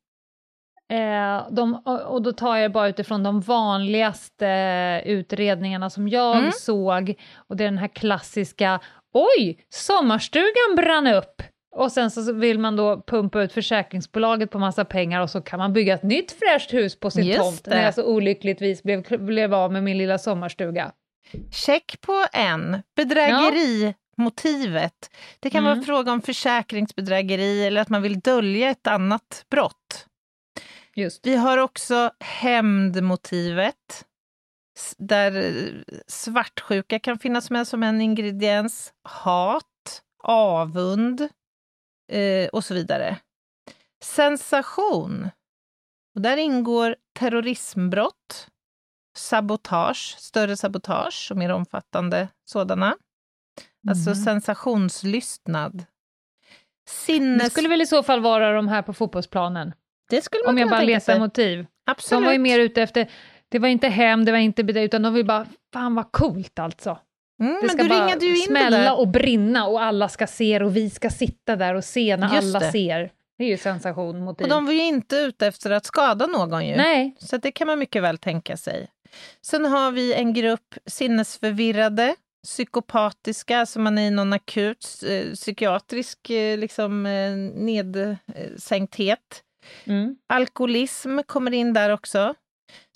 Eh, de, och då tar jag bara utifrån de vanligaste utredningarna som jag mm. såg. Och det är den här klassiska Oj, sommarstugan brann upp! Och sen så vill man då pumpa ut försäkringsbolaget på massa pengar och så kan man bygga ett nytt fräscht hus på sin Just tomt det. när jag så olyckligtvis blev, blev av med min lilla sommarstuga. Check på en. Bedrägerimotivet. Ja. Det kan mm. vara fråga om försäkringsbedrägeri eller att man vill dölja ett annat brott. Just. Vi har också hämndmotivet där svartsjuka kan finnas med som en ingrediens. Hat, avund, eh, och så vidare. Sensation. Och där ingår terrorismbrott, sabotage, större sabotage och mer omfattande sådana. Alltså mm. sensationslystnad. Sinnes... Det skulle väl i så fall vara de här på fotbollsplanen? Det skulle man Om jag bara letar motiv. Absolut. De var ju mer ute efter, det var inte hem, det var inte utan de vill bara, fan vad coolt alltså. Mm, det ska bara smälla och brinna och alla ska se och vi ska sitta där och se när Just alla det. ser. Det är ju sensation. Motiv. Och de var ju inte ute efter att skada någon ju. Nej. Så det kan man mycket väl tänka sig. Sen har vi en grupp sinnesförvirrade, psykopatiska, alltså man är i någon akut eh, psykiatrisk eh, liksom, eh, nedsänkthet. Mm. Alkoholism kommer in där också.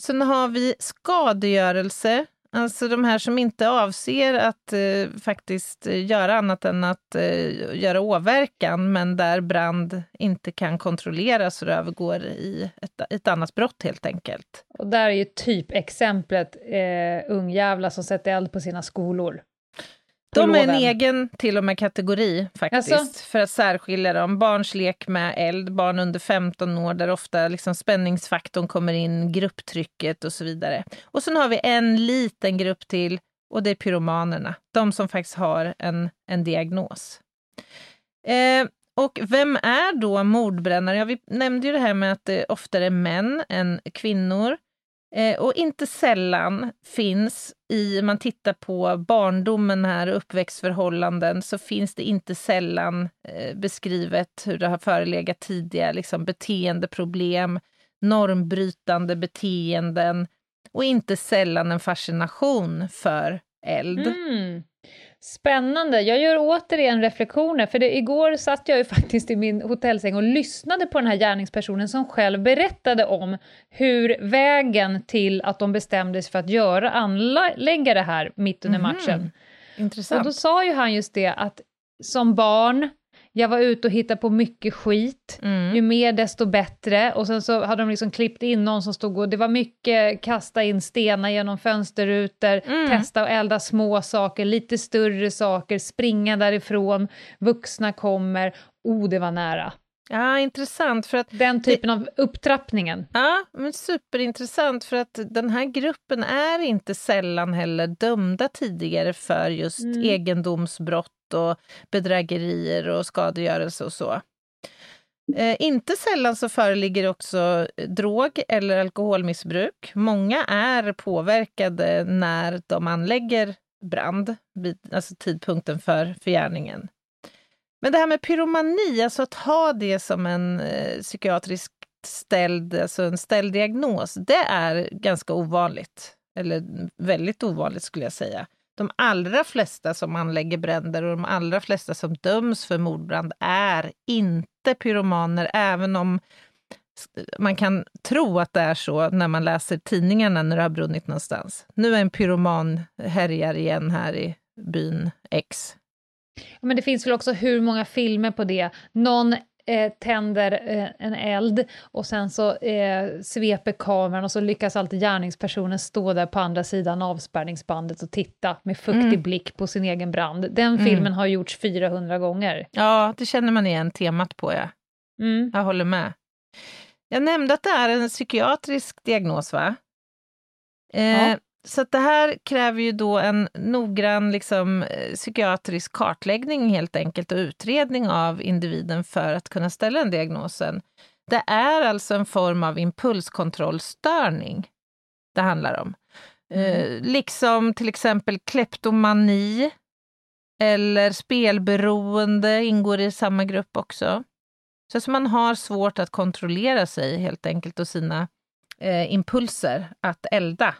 Sen har vi skadegörelse, Alltså de här som inte avser att eh, faktiskt eh, göra annat än att eh, göra åverkan, men där brand inte kan kontrolleras och det övergår i ett, ett annat brott helt enkelt. Och där är ju typexemplet eh, ungjävlar som sätter eld på sina skolor. De är en egen till och med kategori faktiskt, alltså? för att särskilja dem. Barns lek med eld, barn under 15 år där ofta liksom spänningsfaktorn kommer in, grupptrycket och så vidare. Och sen har vi en liten grupp till och det är pyromanerna, de som faktiskt har en, en diagnos. Eh, och vem är då mordbrännare? Ja, vi nämnde ju det här med att det oftare är män än kvinnor. Eh, och inte sällan finns, i man tittar på barndomen här och uppväxtförhållanden, så finns det inte sällan eh, beskrivet hur det har förelegat tidigare liksom beteendeproblem, normbrytande beteenden och inte sällan en fascination för eld. Mm. Spännande. Jag gör återigen reflektioner, för det, igår satt jag ju faktiskt i min hotellsäng och lyssnade på den här gärningspersonen som själv berättade om hur vägen till att de bestämde sig för att göra, anlägga det här mitt under Mhm. matchen. Intressant. Och då sa ju han just det att som barn, jag var ute och hittade på mycket skit, Mm. ju mer desto bättre. Och sen så hade de liksom klippt in någon som stod och det var mycket kasta in stenar genom fönsterrutor, Mm. testa att elda små saker, lite större saker, springa därifrån, vuxna kommer, oh det var nära. Ja, intressant. För att Den typen av upptrappningen. Ja, men superintressant för att den här gruppen är inte sällan heller dömda tidigare för just Mm. egendomsbrott och bedrägerier och skadegörelse och så. Eh, inte sällan så föreligger också drog eller alkoholmissbruk. Många är påverkade när de anlägger brand, vid, alltså tidpunkten för förgärningen. Men det här med pyromani, alltså att ha det som en eh, psykiatrisk ställd, alltså en ställd diagnos, det är ganska ovanligt. Eller väldigt ovanligt skulle jag säga. De allra flesta som anlägger bränder och de allra flesta som döms för mordbrand är inte pyromaner, även om man kan tro att det är så när man läser tidningarna när det har brunnit någonstans. Nu är en pyroman härjar igen här i byn X. Men det finns väl också hur många filmer på det. Någon eh, tänder eh, en eld och sen så eh, sveper kameran och så lyckas alltid gärningspersonen stå där på andra sidan avspärrningsbandet och titta med fuktig Mm. blick på sin egen brand. Den Mm. filmen har gjorts 400 gånger. Ja, det känner man igen temat på, ja. Mm. Jag håller med. Jag nämnde att det är en psykiatrisk diagnos, va? Eh, Ja. Så det här kräver ju då en noggrann liksom, eh, psykiatrisk kartläggning helt enkelt och utredning av individen för att kunna ställa den diagnosen. Det är alltså en form av impulskontrollstörning det handlar om. Eh, liksom till exempel kleptomani eller spelberoende ingår i samma grupp också. Så att man har svårt att kontrollera sig helt enkelt och sina eh, impulser att elda.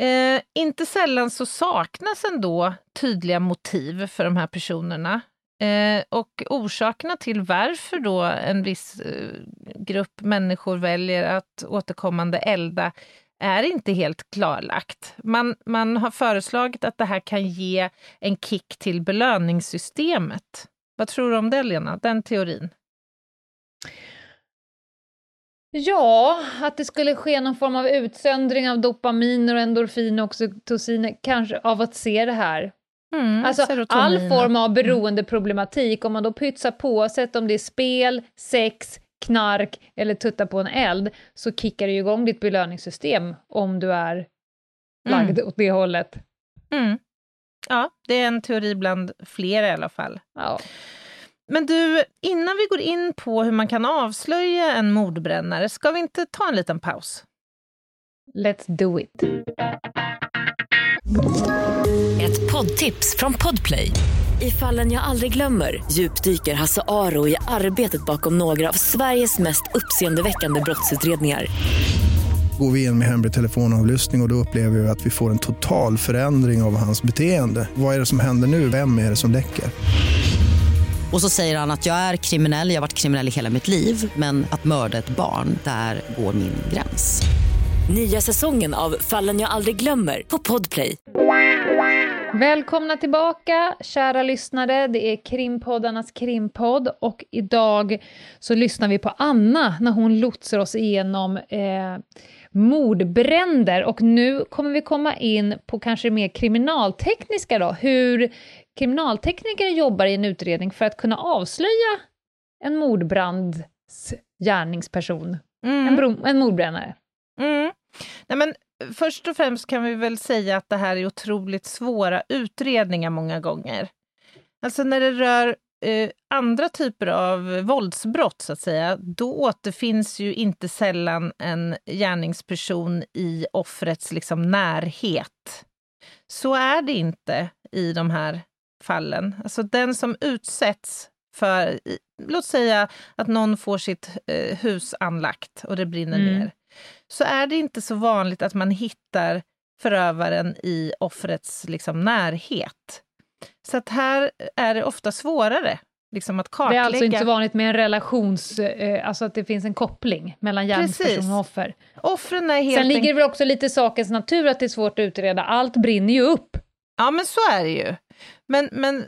Eh, inte sällan så saknas ändå tydliga motiv för de här personerna. Eh, och orsakerna till varför då en viss eh, grupp människor väljer att återkommande elda är inte helt klarlagt. Man, man har föreslagit att det här kan ge en kick till belöningssystemet. Vad tror du om det, Lena? Den teorin? Ja, att det skulle ske någon form av utsöndring av dopaminer och endorfin och oxytociner, kanske av att se det här. Mm, Alltså serotonin. all form av beroendeproblematik, om man då pytsar på, sett om det är spel, sex, knark eller tutta på en eld, så kickar det ju igång ditt belöningssystem om du är lagd åt det hållet. Mm. Ja, det är en teori bland flera i alla fall. Ja. Men du, innan vi går in på hur man kan avslöja en mordbrännare, ska vi inte ta en liten paus? Let's do it. Ett poddtips från Podplay. I fallen jag aldrig glömmer djupdyker Hasse Aro i arbetet bakom några av Sveriges mest uppseendeväckande brottsutredningar. Går vi in med hemlig telefonavlyssning och, och då upplever vi att vi får en total förändring av hans beteende. Vad är det som händer nu? Vem är det som läcker? Och så säger han att jag är kriminell, jag har varit kriminell i hela mitt liv men att mörda ett barn, där går min gräns. Nya säsongen av Fallen jag aldrig glömmer på Podplay. Välkomna tillbaka, kära lyssnare. Det är krimpoddarnas krimpodd och idag så lyssnar vi på Anna när hon lotsar oss igenom eh, mordbränder och nu kommer vi komma in på kanske mer kriminaltekniska då, hur kriminaltekniker jobbar i en utredning för att kunna avslöja en mordbrands gärningsperson, en, bro- en mordbrännare. Mm. Nej, men först och främst kan vi väl säga att det här är otroligt svåra utredningar många gånger. Alltså när det rör eh, andra typer av våldsbrott, så att säga, då återfinns ju inte sällan en gärningsperson i offrets liksom, närhet. Så är det inte i de här fallen. Alltså den som utsätts för, låt säga att någon får sitt eh, hus anlagt och det brinner mm. ner, så är det inte så vanligt att man hittar förövaren i offrets liksom, närhet. Så att här är det ofta svårare liksom att kartlägga. Det är alltså inte så vanligt med en relations... Eh, alltså att det finns en koppling mellan gärningsperson och offer. Offren är helt Sen ligger det väl också lite i sakens natur att det är svårt att utreda. Allt brinner ju upp. Ja, men så är det ju. Men, men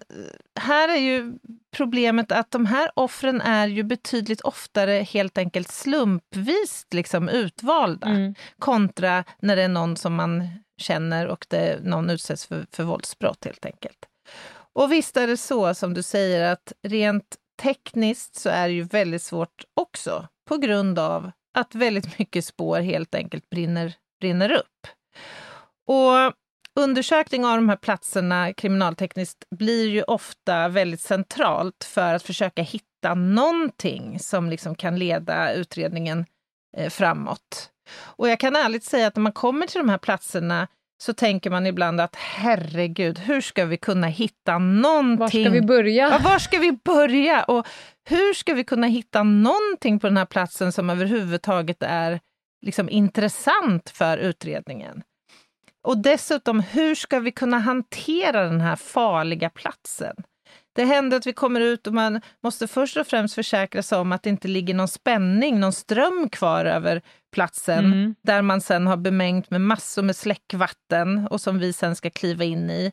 här är ju problemet att de här offren är ju betydligt oftare helt enkelt slumpvis liksom utvalda mm. kontra när det är någon som man känner och det, någon utsätts för, för våldsbrott helt enkelt. Och visst är det så som du säger att rent tekniskt så är det ju väldigt svårt också på grund av att väldigt mycket spår helt enkelt brinner, brinner upp. Och undersökning av de här platserna kriminaltekniskt blir ju ofta väldigt centralt för att försöka hitta någonting som liksom kan leda utredningen eh, framåt. Och jag kan ärligt säga att när man kommer till de här platserna så tänker man ibland att herregud, hur ska vi kunna hitta någonting? Var ska vi börja? Ja, var ska vi börja? Och hur ska vi kunna hitta någonting på den här platsen som överhuvudtaget är liksom intressant för utredningen? Och dessutom, hur ska vi kunna hantera den här farliga platsen? Det händer att vi kommer ut och man måste först och främst försäkra sig om att det inte ligger någon spänning, någon ström kvar över platsen, mm. där man sen har bemängt med massor med släckvatten och som vi sen ska kliva in i.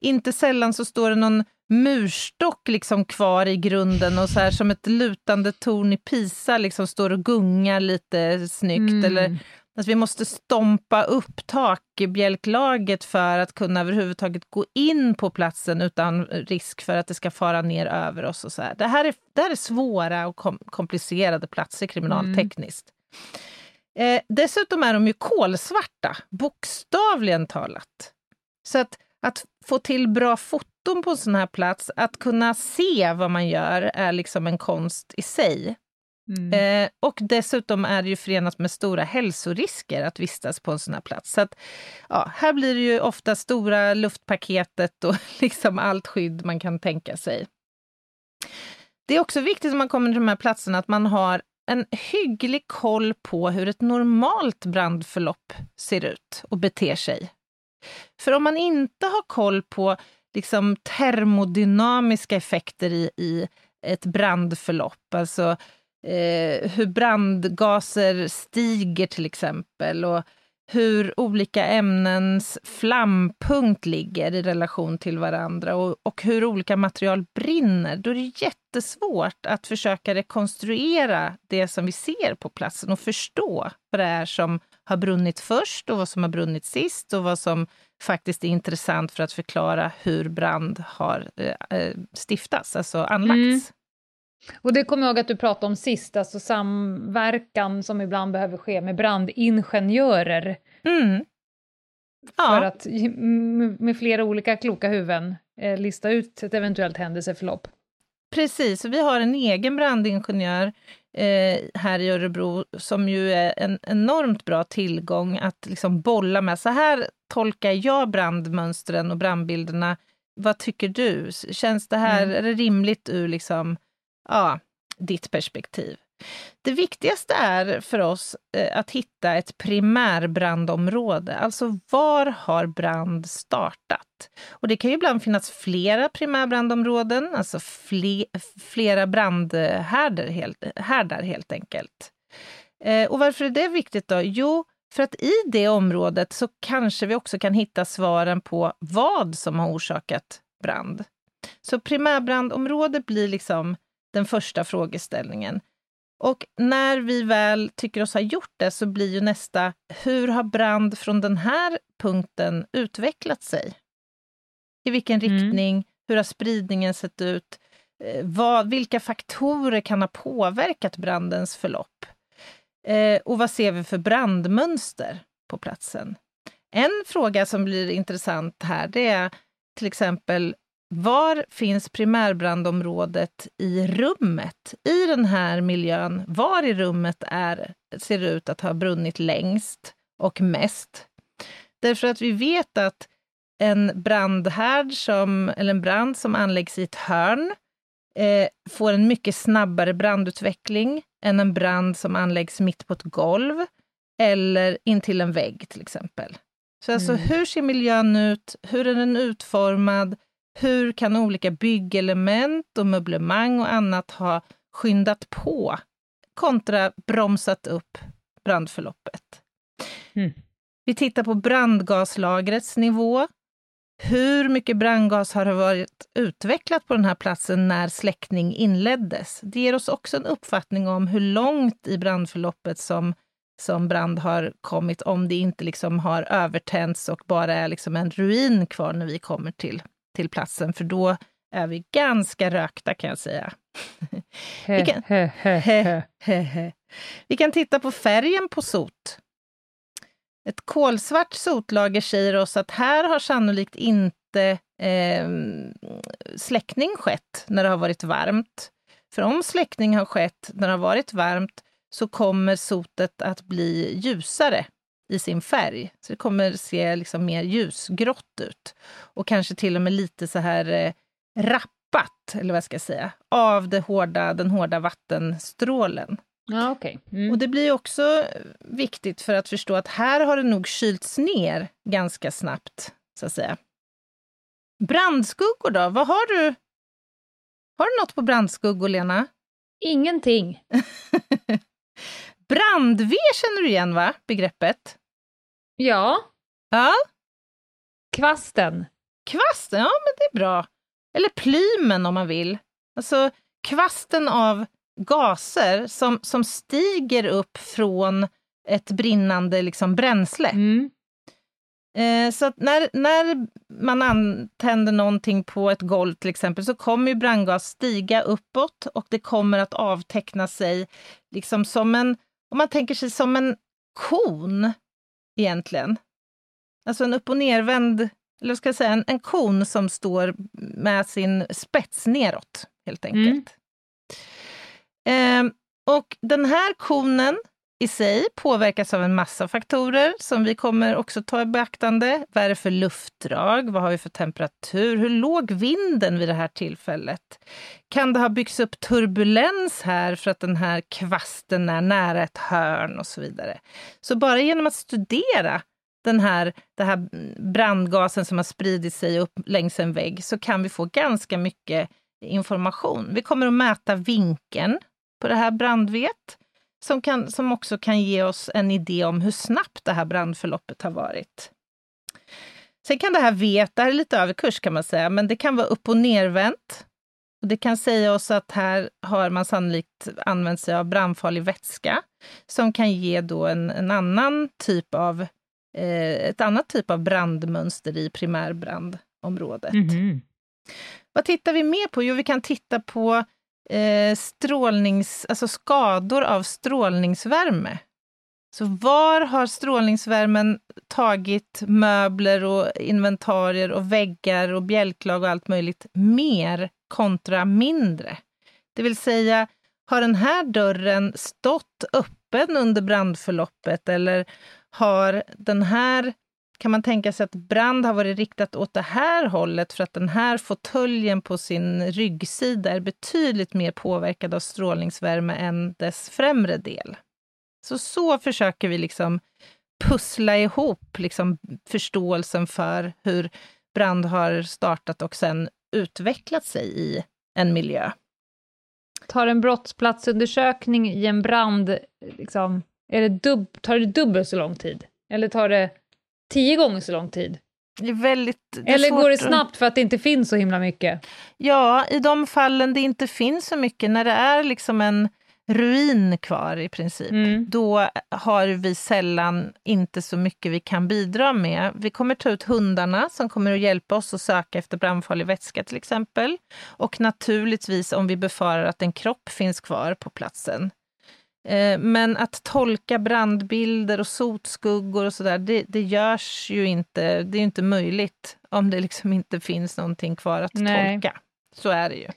Inte sällan så står det någon murstock liksom kvar i grunden och så här som ett lutande torn i Pisa liksom står och gungar lite snyggt. Mm. Eller att vi måste stompa upp takbjälklaget för att kunna överhuvudtaget gå in på platsen utan risk för att det ska fara ner över oss. Och så här. Det, här är, det här är svåra och kom, komplicerade platser kriminaltekniskt. Mm. Eh, dessutom är de ju kolsvarta, bokstavligen talat. Så att, att få till bra foton på en sån här plats, att kunna se vad man gör, är liksom en konst i sig. Mm. Eh, och dessutom är det ju förenat med stora hälsorisker att vistas på en sån här plats. Så att, ja, här blir det ju ofta stora luftpaketet och liksom allt skydd man kan tänka sig. Det är också viktigt när man kommer till de här platserna att man har en hygglig koll på hur ett normalt brandförlopp ser ut och beter sig. För om man inte har koll på liksom termodynamiska effekter i, i ett brandförlopp, alltså eh, hur brandgaser stiger till exempel och hur olika ämnens flampunkt ligger i relation till varandra och, och, hur olika material brinner, då är det jättesvårt att försöka rekonstruera det som vi ser på platsen och förstå vad det är som har brunnit först och vad som har brunnit sist och vad som faktiskt är intressant för att förklara hur brand har eh, eh stiftats, alltså anlagts. Mm. Och det kommer jag ihåg att du pratade om sist, alltså samverkan som ibland behöver ske med brandingenjörer. Mm. Ja. För att med flera olika kloka huvuden eh, lista ut ett eventuellt händelseförlopp. Precis, vi har en egen brandingenjör eh, här i Örebro som ju är en enormt bra tillgång att liksom bolla med. Så här tolkar jag brandmönstren och brandbilderna. Vad tycker du? Känns det här, mm. är det rimligt ur liksom ja, ditt perspektiv. Det viktigaste är för oss eh, att hitta ett primärbrandområde, alltså var har brand startat? Och det kan ju ibland finnas flera primärbrandområden, alltså fle, flera brandhärdar helt, härdar helt enkelt. Eh, och varför är det viktigt då? Jo, för att i det området så kanske vi också kan hitta svaren på vad som har orsakat brand. Så primärbrandområde blir liksom den första frågeställningen. Och när vi väl tycker oss ha gjort det så blir ju nästa, hur har brand från den här punkten utvecklat sig? I vilken mm. riktning? Hur har spridningen sett ut? Eh, vad, vilka faktorer kan ha påverkat brandens förlopp? Eh, och vad ser vi för brandmönster på platsen? En fråga som blir intressant här, det är till exempel var finns primärbrandområdet i rummet? I den här miljön, var i rummet är, ser det ut att ha brunnit längst och mest? Därför att vi vet att en brandhärd, som, eller en brand som anläggs i ett hörn, eh, får en mycket snabbare brandutveckling än en brand som anläggs mitt på ett golv eller intill en vägg till exempel. Så alltså, Mm. hur ser miljön ut? Hur är den utformad? Hur kan olika byggelement och möblemang och annat ha skyndat på kontra bromsat upp brandförloppet? Mm. Vi tittar på brandgaslagrets nivå. Hur mycket brandgas har varit utvecklat på den här platsen när släckning inleddes? Det ger oss också en uppfattning om hur långt i brandförloppet som, som brand har kommit, om det inte liksom har övertänts och bara är liksom en ruin kvar när vi kommer till, till platsen, för då är vi ganska rökta kan jag säga. He, he. Vi kan titta på färgen på sot. Ett kolsvart sotlager säger oss att här har sannolikt inte eh, släckning skett när det har varit varmt. För om släckning har skett när det har varit varmt så kommer sotet att bli ljusare i sin färg. Så det kommer se liksom mer ljusgrått ut. Och kanske till och med lite så här eh, rappat, eller vad jag ska säga, av det hårda, den hårda vattenstrålen. Ja, okej. Mm. Och det blir också viktigt för att förstå att här har det nog kylts ner ganska snabbt, så att säga. Brandskuggor då? Vad har du? Har du något på brandskuggor, Lena? Ingenting. Brandve känner du igen, va? Begreppet? Ja, Ja, kvasten. kvasten, ja men det är bra. Eller plymen om man vill. Alltså kvasten av gaser som, som stiger upp från ett brinnande liksom, bränsle. Mm. Eh, så när, när man antänder någonting på ett golv till exempel så kommer ju brandgas stiga uppåt och det kommer att avteckna sig liksom som en, om man tänker sig som en kon egentligen. Alltså en upp och nervänd, eller ska jag säga, en, en kon som står med sin spets neråt helt enkelt. Eh, och den här konen i sig påverkas av en massa faktorer som vi kommer också ta i beaktande. Vad är det för luftdrag? Vad har vi för temperatur? Hur låg vinden vid det här tillfället? Kan det ha byggts upp turbulens här för att den här kvasten är nära ett hörn och så vidare? Så bara genom att studera den här, den här brandgasen som har spridit sig upp längs en vägg så kan vi få ganska mycket information. Vi kommer att mäta vinkeln på det här brandvet som, kan, som också kan ge oss en idé om hur snabbt det här brandförloppet har varit. Sen kan det här vet, det här är lite överkurs kan man säga, men det kan vara upp och nervänt. Och det kan säga oss att här har man sannolikt använt sig av brandfarlig vätska som kan ge då en, en annan typ av, eh, ett annat typ av brandmönster i primärbrandområdet. Mhm. Vad tittar vi mer på? Jo, vi kan titta på eh, strålnings, alltså skador av strålningsvärme. Så var har strålningsvärmen tagit möbler och inventarier och väggar och bjälklag och allt möjligt mer kontra mindre? Det vill säga, har den här dörren stått öppen under brandförloppet eller har den här kan man tänka sig att brand har varit riktat åt det här hållet för att den här fåtöljen på sin ryggsida är betydligt mer påverkad av strålningsvärme än dess främre del. Så så försöker vi liksom pussla ihop liksom förståelsen för hur brand har startat och sen utvecklat sig i en miljö. Tar en brottsplatsundersökning i en brand, liksom, är det dubb, tar det dubbelt så lång tid? Eller tar det tio gånger så lång tid? Väldigt, Eller går det snabbt för att det inte finns så himla mycket? Ja, i de fallen det inte finns så mycket, när det är liksom en ruin kvar i princip, Mm. då har vi sällan inte så mycket vi kan bidra med. Vi kommer ta ut hundarna som kommer att hjälpa oss att söka efter brandfarlig vätska till exempel. Och naturligtvis om vi befarar att en kropp finns kvar på platsen. Eh, men att tolka brandbilder och sotskuggor och sådär, det, det görs ju inte, det är inte möjligt om det liksom inte finns någonting kvar att Nej. tolka. Så är det ju.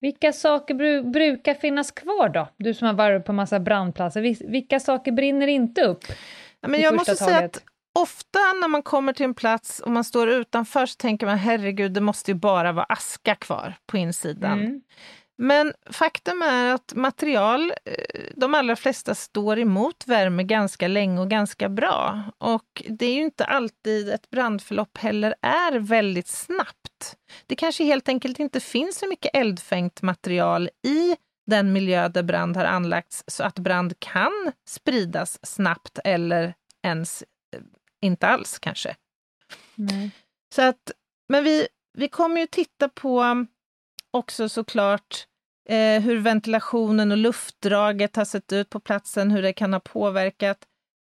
Vilka saker bru brukar finnas kvar då? Du som har varit på massa brandplatser, Vil- vilka saker brinner inte upp? Ja, men jag måste säga taget? att ofta när man kommer till en plats och man står utanför så tänker man herregud, det måste ju bara vara aska kvar på insidan. Mm. Men faktum är att material, eh, de allra flesta står emot värme ganska länge och ganska bra. Och det är ju inte alltid ett brandförlopp heller är väldigt snabbt. Det kanske helt enkelt inte finns så mycket eldfängt material i den miljö där brand har anlagts så att brand kan spridas snabbt eller ens eh, inte alls kanske. Nej. Så att, men vi, vi kommer ju titta på också såklart eh, hur ventilationen och luftdraget har sett ut på platsen, hur det kan ha påverkat.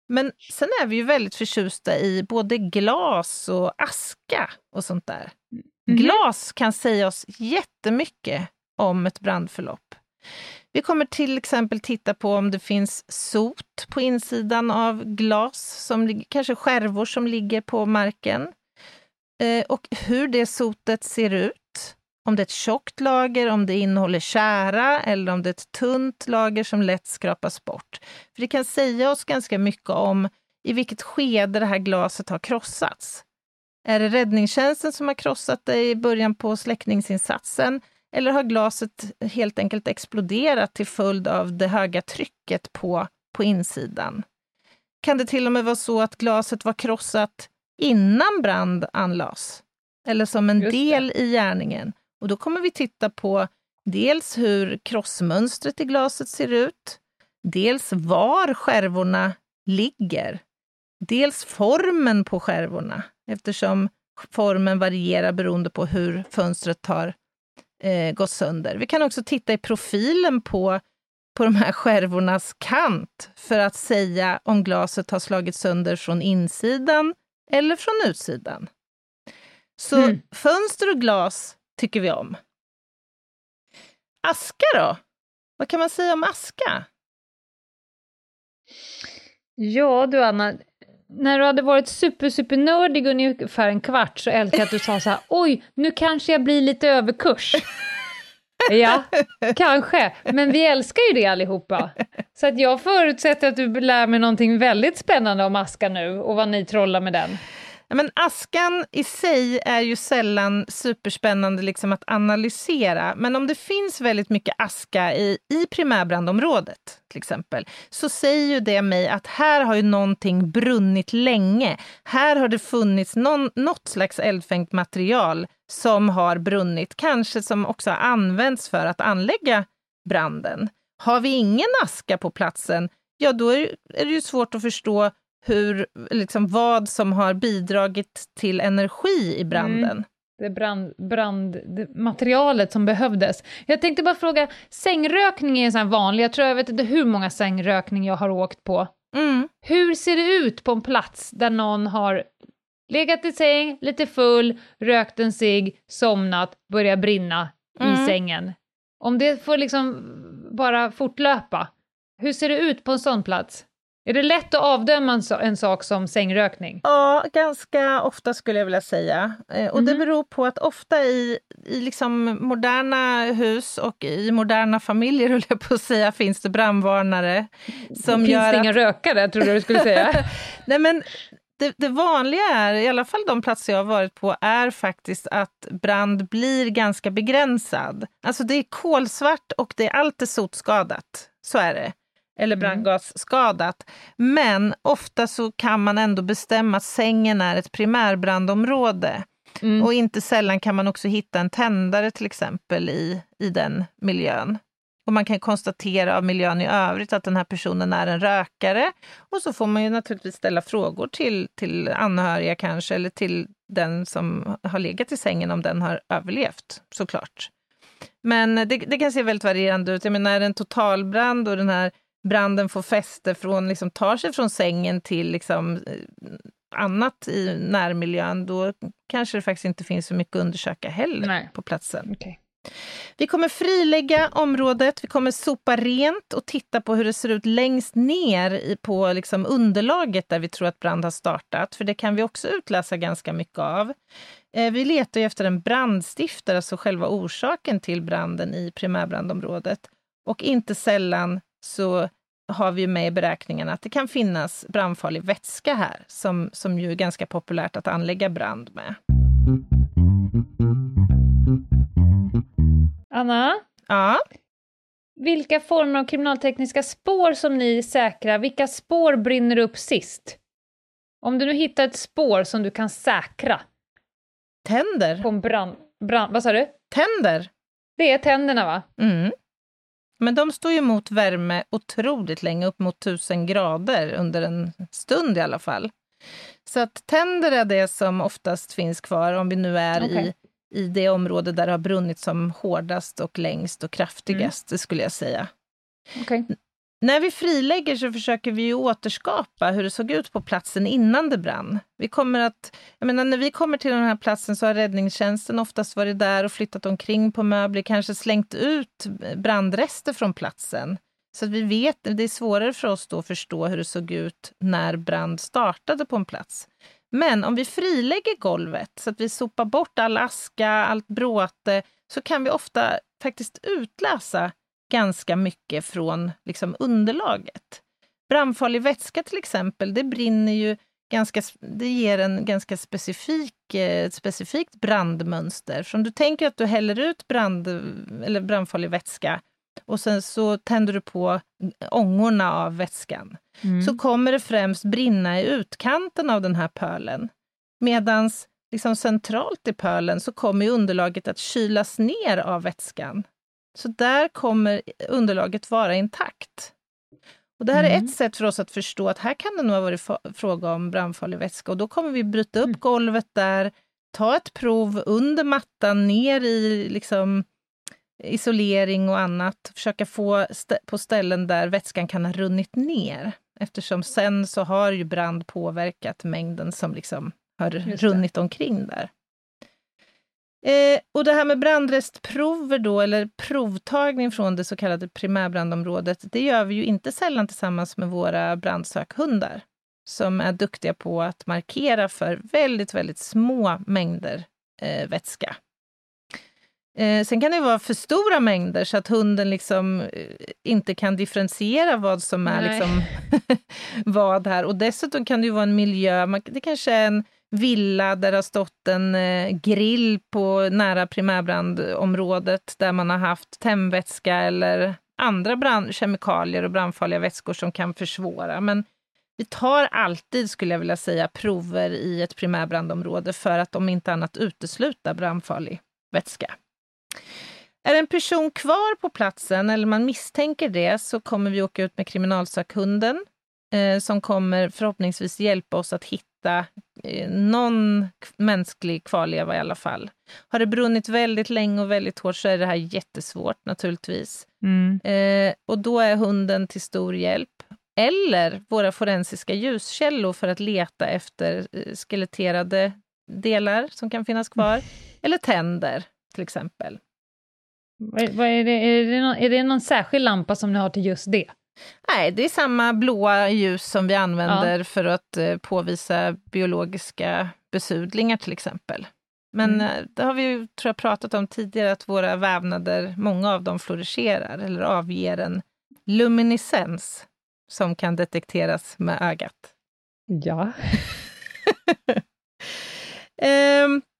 Men sen är vi ju väldigt förtjusta i både glas och aska och sånt där. Mhm. Glas kan säga oss jättemycket om ett brandförlopp. Vi kommer till exempel titta på om det finns sot på insidan av glas, som, kanske skärvor som ligger på marken. Eh, och hur det sotet ser ut. Om det är ett tjockt lager, om det innehåller kära eller om det är ett tunt lager som lätt skrapas bort. För det kan säga oss ganska mycket om i vilket skede det här glaset har krossats. Är det räddningstjänsten som har krossat det i början på släckningsinsatsen? Eller har glaset helt enkelt exploderat till följd av det höga trycket på, på insidan? Kan det till och med vara så att glaset var krossat innan brand anlades? Eller som en del i gärningen? Och då kommer vi titta på dels hur krossmönstret i glaset ser ut, dels var skärvorna ligger, dels formen på skärvorna, eftersom formen varierar beroende på hur fönstret har eh, gått sönder. Vi kan också titta i profilen på, på de här skärvornas kant för att säga om glaset har slagit sönder från insidan eller från utsidan. Så Mm. fönster och glas tycker vi om. Aska då? Vad kan man säga om aska? Ja du Anna, när du hade varit super, super nördig ungefär en kvart så älskar jag att du sa så här, oj, nu kanske jag blir lite överkurs. Ja, kanske, men vi älskar ju det allihopa. Så att jag förutsätter att du lär mig någonting väldigt spännande om aska nu och vad ni trollar med den. Ja, men askan i sig är ju sällan superspännande liksom att analysera. Men om det finns väldigt mycket aska i, i primärbrandområdet, till exempel, så säger ju det mig att här har ju någonting brunnit länge. Här har det funnits någon, något slags eldfängt material som har brunnit, kanske som också har använts för att anlägga branden. Har vi ingen aska på platsen, ja då är, är det ju svårt att förstå hur, liksom, vad som har bidragit till energi i branden. Det brand, brand, det materialet som behövdes. Jag tänkte bara fråga, sängrökning är en sån här vanlig, jag tror jag vet inte hur många sängrökning jag har åkt på. Mm. Hur ser det ut på en plats där någon har legat i säng, lite full, rökt en cigg, somnat, börjar brinna i Mm. sängen? Om det får liksom bara fortlöpa, hur ser det ut på en sån plats? Är det lätt att avdöma en, sak som sängrökning? Ja, ganska ofta skulle jag vilja säga. Eh, och det Mhm. beror på att ofta i, i liksom moderna hus och i moderna familjer, höll jag på att säga, finns det brandvarnare. Som Finns gör det inga att, rökare, tror du du skulle säga? nej men, det, det vanliga är, i alla fall de platser jag har varit på, är faktiskt att brand blir ganska begränsad. Alltså det är kolsvart och det är allt är sotskadat. Så är det. Eller brandgasskadat. Men ofta så kan man ändå bestämma att sängen är ett primärbrandområde. Mm. Och inte sällan kan man också hitta en tändare till exempel i, i den miljön. Och man kan konstatera av miljön i övrigt att den här personen är en rökare. Och så får man ju naturligtvis ställa frågor till, till anhöriga kanske, eller till den som har legat i sängen om den har överlevt, såklart. Men det, det kan se väldigt varierande ut. Jag menar, är det en totalbrand och den här branden får fäste från, liksom, tar sig från sängen till liksom, eh, annat i närmiljön, då kanske det faktiskt inte finns så mycket att undersöka heller Nej. på platsen. Okej. Vi kommer frilägga området, vi kommer sopa rent och titta på hur det ser ut längst ner på liksom underlaget där vi tror att brand har startat, för det kan vi också utläsa ganska mycket av. Eh, vi letar efter en brandstiftare, alltså själva orsaken till branden i primärbrandområdet. Och inte sällan så har vi med i beräkningen att det kan finnas brandfarlig vätska här, som, som ju är ganska populärt att anlägga brand med. Anna? Ja? Vilka former av kriminaltekniska spår som ni säkrar, vilka spår brinner upp sist? Om du nu hittar ett spår som du kan säkra. Tänder. På en brand... brand vad sa du? Tänder. Det är tänderna, va? Mm. Men de står ju emot värme otroligt länge, upp mot 1000 grader under en stund i alla fall. Så att tänder är det som oftast finns kvar om vi nu är okay. i, i det område där det har brunnit som hårdast och längst och kraftigast, mm. skulle jag säga. Okay. När vi frilägger så försöker vi återskapa hur det såg ut på platsen innan det brann. Vi kommer att, jag menar, när vi kommer till den här platsen så har räddningstjänsten oftast varit där och flyttat omkring på möbler, kanske slängt ut brandrester från platsen. Så att vi vet, det är svårare för oss då att förstå hur det såg ut när brand startade på en plats. Men om vi frilägger golvet så att vi sopar bort all aska, allt bråte, så kan vi ofta faktiskt utläsa ganska mycket från liksom, underlaget. Brandfarlig vätska till exempel, det brinner ju ganska, det ger en ganska specifik, eh, ett specifikt brandmönster. För om du tänker att du häller ut brand, eller brandfarlig vätska och sen så tänder du på ångorna av vätskan, mm. så kommer det främst brinna i utkanten av den här pölen. Medan liksom centralt i pölen så kommer underlaget att kylas ner av vätskan. Så där kommer underlaget vara intakt. Och det här mm. är ett sätt för oss att förstå att här kan det nog ha varit fråga om brandfarlig vätska och då kommer vi bryta upp mm. golvet där, ta ett prov under mattan ner i liksom isolering och annat, försöka få st på ställen där vätskan kan ha runnit ner. Eftersom sen så har ju brand påverkat mängden som liksom har runnit omkring där. Eh, och det här med brandrestprover då, eller provtagning från det så kallade primärbrandområdet, det gör vi ju inte sällan tillsammans med våra brandsökhundar, som är duktiga på att markera för väldigt, väldigt små mängder eh, vätska. Eh, sen kan det vara för stora mängder så att hunden liksom eh, inte kan differentiera vad som är liksom vad här. Och dessutom kan det ju vara en miljö, man, det kanske är en villa där det har stått en eh, grill på nära primärbrandområdet där man har haft tändvätska eller andra brand, kemikalier och brandfarliga vätskor som kan försvåra. Men vi tar alltid, skulle jag vilja säga, prover i ett primärbrandområde för att om inte annat utesluta brandfarlig vätska. Är en person kvar på platsen eller man misstänker det så kommer vi åka ut med kriminalsakhunden eh, som kommer förhoppningsvis hjälpa oss att hitta eh, någon mänsklig kvarleva i alla fall. Har det brunnit väldigt länge och väldigt hårt så är det här jättesvårt naturligtvis. Mm. Eh, och då är hunden till stor hjälp. Eller våra forensiska ljuskällor för att leta efter eh, skeletterade delar som kan finnas kvar. Eller tänder till exempel. Vad är, det, är, det någon, är det någon särskild lampa som ni har till just det? Nej, det är samma blåa ljus som vi använder ja. för att eh, påvisa biologiska besudlingar till exempel. Men mm. Eh, det har vi ju, tror jag, pratat om tidigare, att våra vävnader, många av dem fluorescerar eller avger en luminescens som kan detekteras med ögat. Ja. um,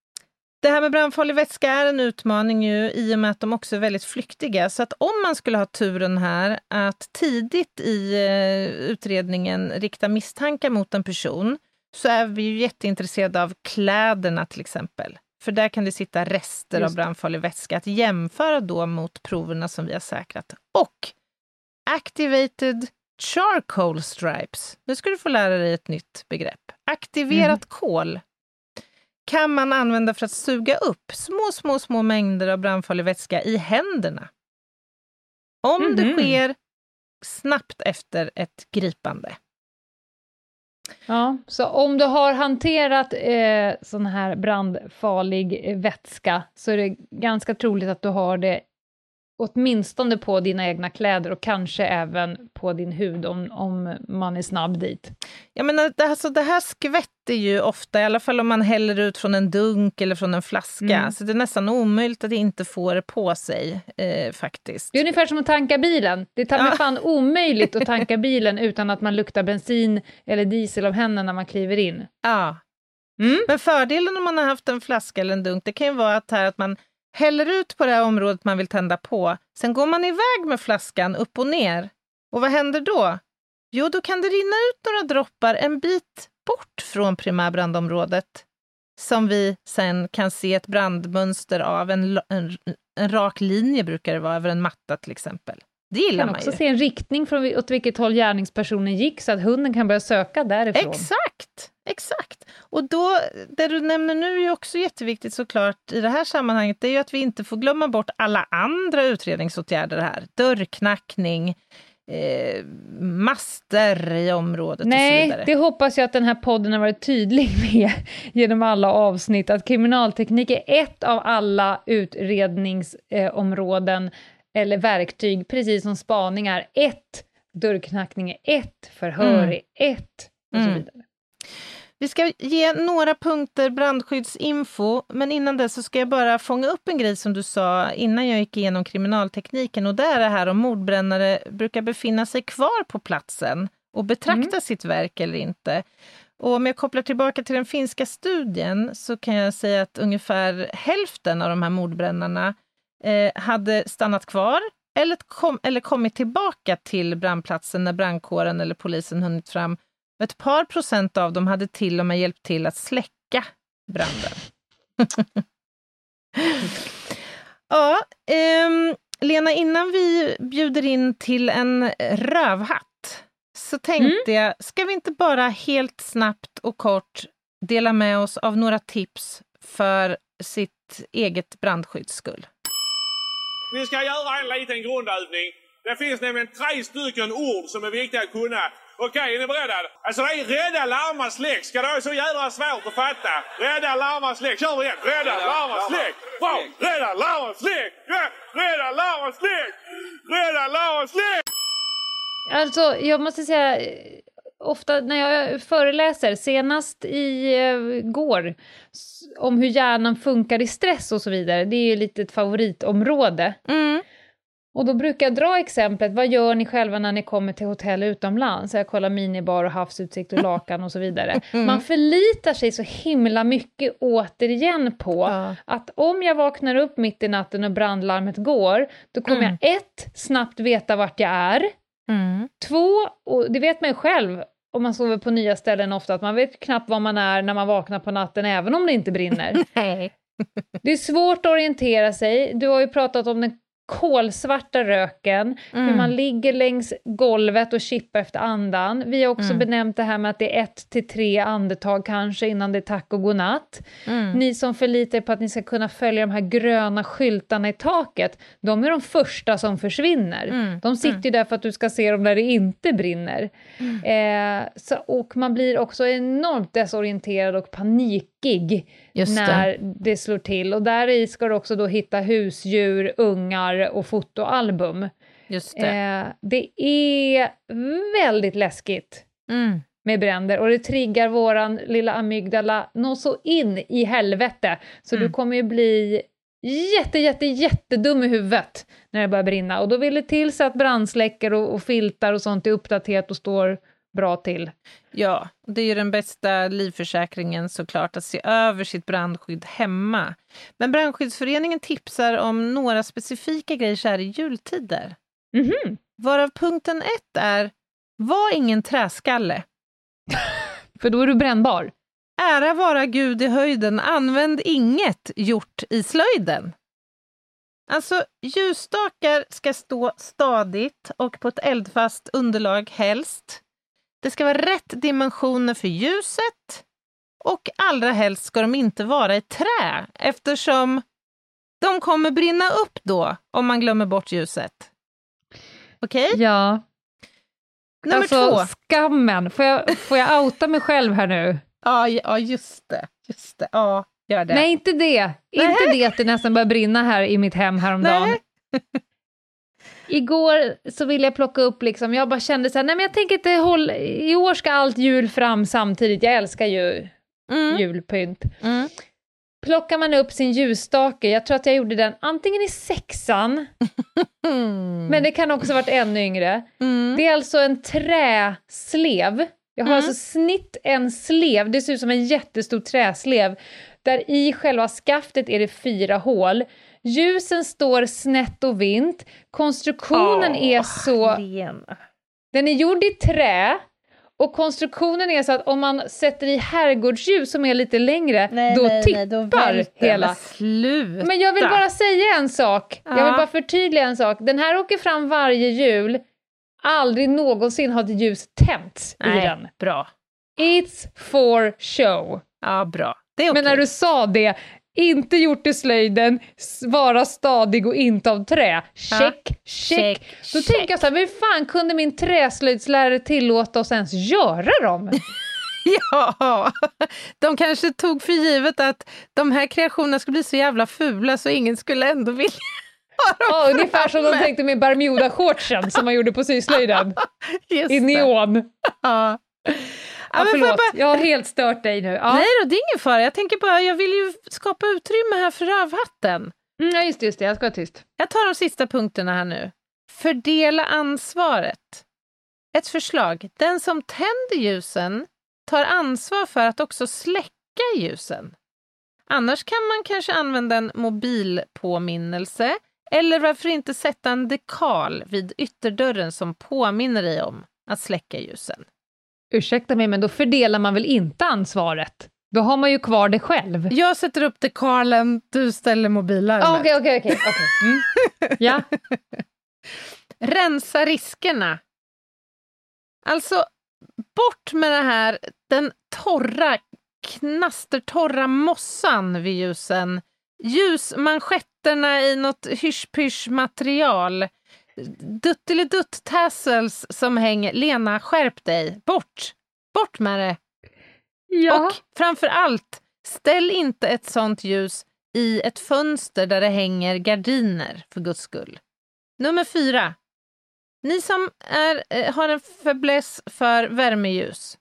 Det här med brandfarlig vätska är en utmaning ju, i och med att de också är väldigt flyktiga. Så att om man skulle ha turen här att tidigt i eh, utredningen rikta misstankar mot en person så är vi ju jätteintresserade av kläderna till exempel. För där kan det sitta rester Just. av brandfarlig vätska att jämföra då mot proverna som vi har säkrat. Och activated charcoal stripes. Nu ska du få lära dig ett nytt begrepp. Aktiverat mm. kol kan man använda för att suga upp små, små, små mängder av brandfarlig vätska i händerna. Om mm -hmm. det mhm. sker snabbt efter ett gripande. Ja, så om du har hanterat eh, sån här brandfarlig vätska så är det ganska troligt att du har det åtminstone på dina egna kläder och kanske även på din hud om, om man är snabb dit. Jag menar, det, alltså, det här skvätter ju ofta, i alla fall om man häller ut från en dunk eller från en flaska. Mm. Så det är nästan omöjligt att inte få det på sig, eh, faktiskt. Det är ungefär som att tanka bilen. Det är ta Ja. fan omöjligt att tanka bilen utan att man luktar bensin eller diesel av händerna när man kliver in. Ja. Mm. Men fördelen om man har haft en flaska eller en dunk, det kan ju vara att, här att man häller ut på det här området man vill tända på. Sen går man iväg med flaskan upp och ner. Och vad händer då? Jo, då kan det rinna ut några droppar en bit bort från primärbrandområdet som vi sen kan se ett brandmönster av. En, en, en rak linje brukar det vara över en matta till exempel. Det Man gillar kan man också ju. se en riktning från åt vilket håll gärningspersonen gick så att hunden kan börja söka därifrån. Exakt, exakt. Och då, det du nämner nu är också jätteviktigt såklart i det här sammanhanget, det är ju att vi inte får glömma bort alla andra utredningsåtgärder här. Dörrknackning, eh, master i området och så Nej, vidare. det hoppas jag att den här podden har varit tydlig med genom alla avsnitt, att kriminalteknik är ett av alla utredningsområden eller verktyg, precis som spaning är ett, dörrknackning är ett, förhör Mm. är ett och så Mm. Vi ska ge några punkter brandskyddsinfo, men innan det så ska jag bara fånga upp en grej som du sa innan jag gick igenom kriminaltekniken och det är det här om mordbrännare brukar befinna sig kvar på platsen och betrakta sitt verk eller inte. Och om jag kopplar tillbaka till den finska studien så kan jag säga att ungefär hälften av de här mordbrännarna eh, hade stannat kvar eller, kom, eller kommit tillbaka till brandplatsen när brandkåren eller polisen hunnit fram ett par procent av dem hade till och med hjälpt till att släcka branden. ja, ehm, Lena, innan vi bjuder in till en rövhatt så tänkte jag, ska vi inte bara helt snabbt och kort dela med oss av några tips för sitt eget brandskydds skull? Vi ska göra en liten grundövning. Det finns nämligen tre stycken ord som är viktiga att kunna. Okej, är ni beredda? Alltså det är rädda, larma, släck. Ska det vara så jävla svårt att fatta? Rädda, larma, släck. Kör vi igen. Rädda, larma, släck. Bra! Rädda, larma, släck. Rädda, larma, släck. Rädda, larma, släck. Alltså, jag måste säga, ofta när jag föreläser, senast i eh, går, om hur hjärnan funkar i stress och så vidare, det är ju lite ett favoritområde. Mm. Och då brukar jag dra exemplet, vad gör ni själva när ni kommer till hotell utomlands? Jag kollar minibar och havsutsikt och lakan och så vidare. Man förlitar sig så himla mycket återigen på Ja. att om jag vaknar upp mitt i natten och brandlarmet går, då kommer Mm. jag ett, snabbt veta vart jag är, Mm. Två, och det vet man ju själv om man sover på nya ställen ofta, att man vet knappt var man är när man vaknar på natten, även om det inte brinner. Nej. det är svårt att orientera sig. Du har ju pratat om den kolsvarta röken, hur man ligger längs golvet och kippar efter andan. Vi har också benämnt det här med att det är ett till tre andetag kanske innan det är tack och godnatt. Ni som förlitar er på att ni ska kunna följa de här gröna skyltarna i taket, de är de första som försvinner. De sitter ju där för att du ska se dem där det inte brinner. Eh, så, och man blir också enormt desorienterad och panikig Just det. när det. slår till. Och där i ska du också då hitta husdjur, ungar och fotoalbum. Just det. Eh, det är väldigt läskigt Mm. med bränder och det triggar våran lilla amygdala nå så in i helvete. Så Mm. du kommer ju bli jätte, jätte, jättedum i huvudet när det börjar brinna. Och då vill det till så att brandsläckare och, och filtar och sånt är uppdaterat och står bra till. Ja, det är ju den bästa livförsäkringen såklart, att se över sitt brandskydd hemma. Men Brandskyddsföreningen tipsar om några specifika grejer så här i jultider. Mhm. Varav punkten ett är, var ingen träskalle. För då är du brännbar. Ära vara Gud i höjden, använd inget gjort i slöjden. Alltså, ljusstakar ska stå stadigt och på ett eldfast underlag helst. Det ska vara rätt dimensioner för ljuset och allra helst ska de inte vara i trä eftersom de kommer brinna upp då om man glömmer bort ljuset. Okej? Ja. Nummer alltså, två. skammen. Får jag, får jag outa mig själv här nu? Ja, ja, just det. Just det. Ja, gör det. Nej, inte det. Inte det att det nästan började brinna här i mitt hem häromdagen. Nej. Igår så ville jag plocka upp, liksom, jag bara kände så här, nej men jag tänker inte hålla, i år ska allt jul fram samtidigt, jag älskar ju Mm. julpynt. Mm. Plockar man upp sin ljusstake, jag tror att jag gjorde den antingen i sexan, Mm. men det kan också varit ännu yngre. Mm. Det är alltså en träslev. Jag har Mm. alltså snitt en slev, det ser ut som en jättestor träslev, där i själva skaftet är det fyra hål. Ljusen står snett och vint, konstruktionen är så... Lena. Den är gjord i trä, och konstruktionen är så att om man sätter i herrgårdsljus som är lite längre, då tippar hela. Men sluta. Men jag vill bara säga en sak, jag vill Ja. bara förtydliga en sak. Den här åker fram varje jul, aldrig någonsin har ett ljus tänts i Nej, den. bra. It's for show. Ja, bra. Är Men när du sa det, inte gjort i slöjden, vara stadig och inte av trä. Check, check. Check, Då check. tänker jag så här, hur fan kunde min träslöjdslärare tillåta oss ens göra dem? Ja, de kanske tog för givet att de här kreationerna skulle bli så jävla fula så ingen skulle ändå vilja ha dem Ja, ungefär som de tänkte med Bermuda-shortsen som man gjorde på syslöjden. I neon. Ja. Ja, får jag förlåt, bara... jag har helt stört dig nu. Ja, Nej då, det är ingen fara. Jag tänker bara, jag vill ju skapa utrymme här för rövhatten. mm, ja, just det, just det, jag ska vara tyst. Jag tar de sista punkterna här nu. Fördela ansvaret. Ett förslag. Den som tänder ljusen tar ansvar för att också släcka ljusen. Annars kan man kanske använda en mobilpåminnelse eller varför inte sätta en dekal vid ytterdörren som påminner dig om att släcka ljusen. Ursäkta mig, men då fördelar man väl inte ansvaret? Då har man ju kvar det själv. Jag sätter upp dekalen, du ställer mobillarmet. Ah, Okej, okej, okej. Mm. Ja. Rensa riskerna. Alltså, bort med det här, den torra, knastertorra mossan vid ljusen. Ljusmanschetterna i något hysch-pysch-material. Duttelidutt-tassels som hänger. Lena, skärp dig. Bort! Bort med det! ja. Och framför allt, ställ inte ett sånt ljus i ett fönster där det hänger gardiner, för guds skull. Nummer fyra. Ni som är, eh, har en fäbless för värmeljus,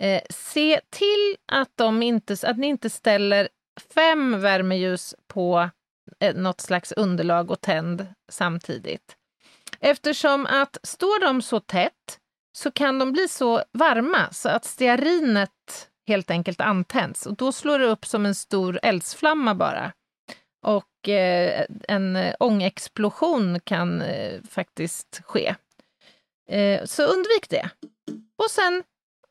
eh, se till att, de inte, att ni inte ställer fem värmeljus på eh, något slags underlag och tänd samtidigt. Eftersom att står de så tätt så kan de bli så varma så att stearinet helt enkelt antänds och då slår det upp som en stor eldsflamma bara. Och eh, en eh, ångexplosion kan eh, faktiskt ske. Eh, så undvik det. Och sen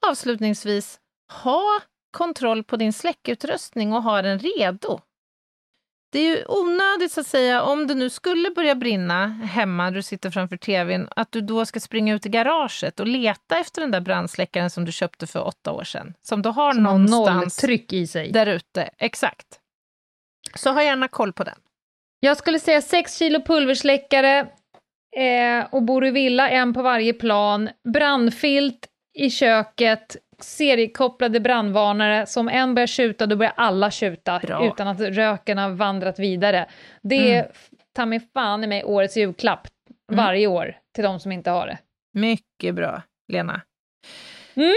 avslutningsvis, ha kontroll på din släckutrustning och ha den redo. Det är ju onödigt så att säga, om det nu skulle börja brinna hemma, du sitter framför tvn, att du då ska springa ut i garaget och leta efter den där brandsläckaren som du köpte för åtta år sedan. Som du har Som har någonstans nolltryck i sig. där ute. Exakt. Så ha gärna koll på den. Jag skulle säga 6 kilo pulversläckare eh, och bor i villa, en på varje plan. Brandfilt i köket, seriekopplade brandvarnare. Som en börjar tjuta, då börjar alla tjuta Bra. utan att röken har vandrat vidare. Det är Mm. ta mig fan i mig årets julklapp varje år till de som inte har det. Mycket bra, Lena. Mm.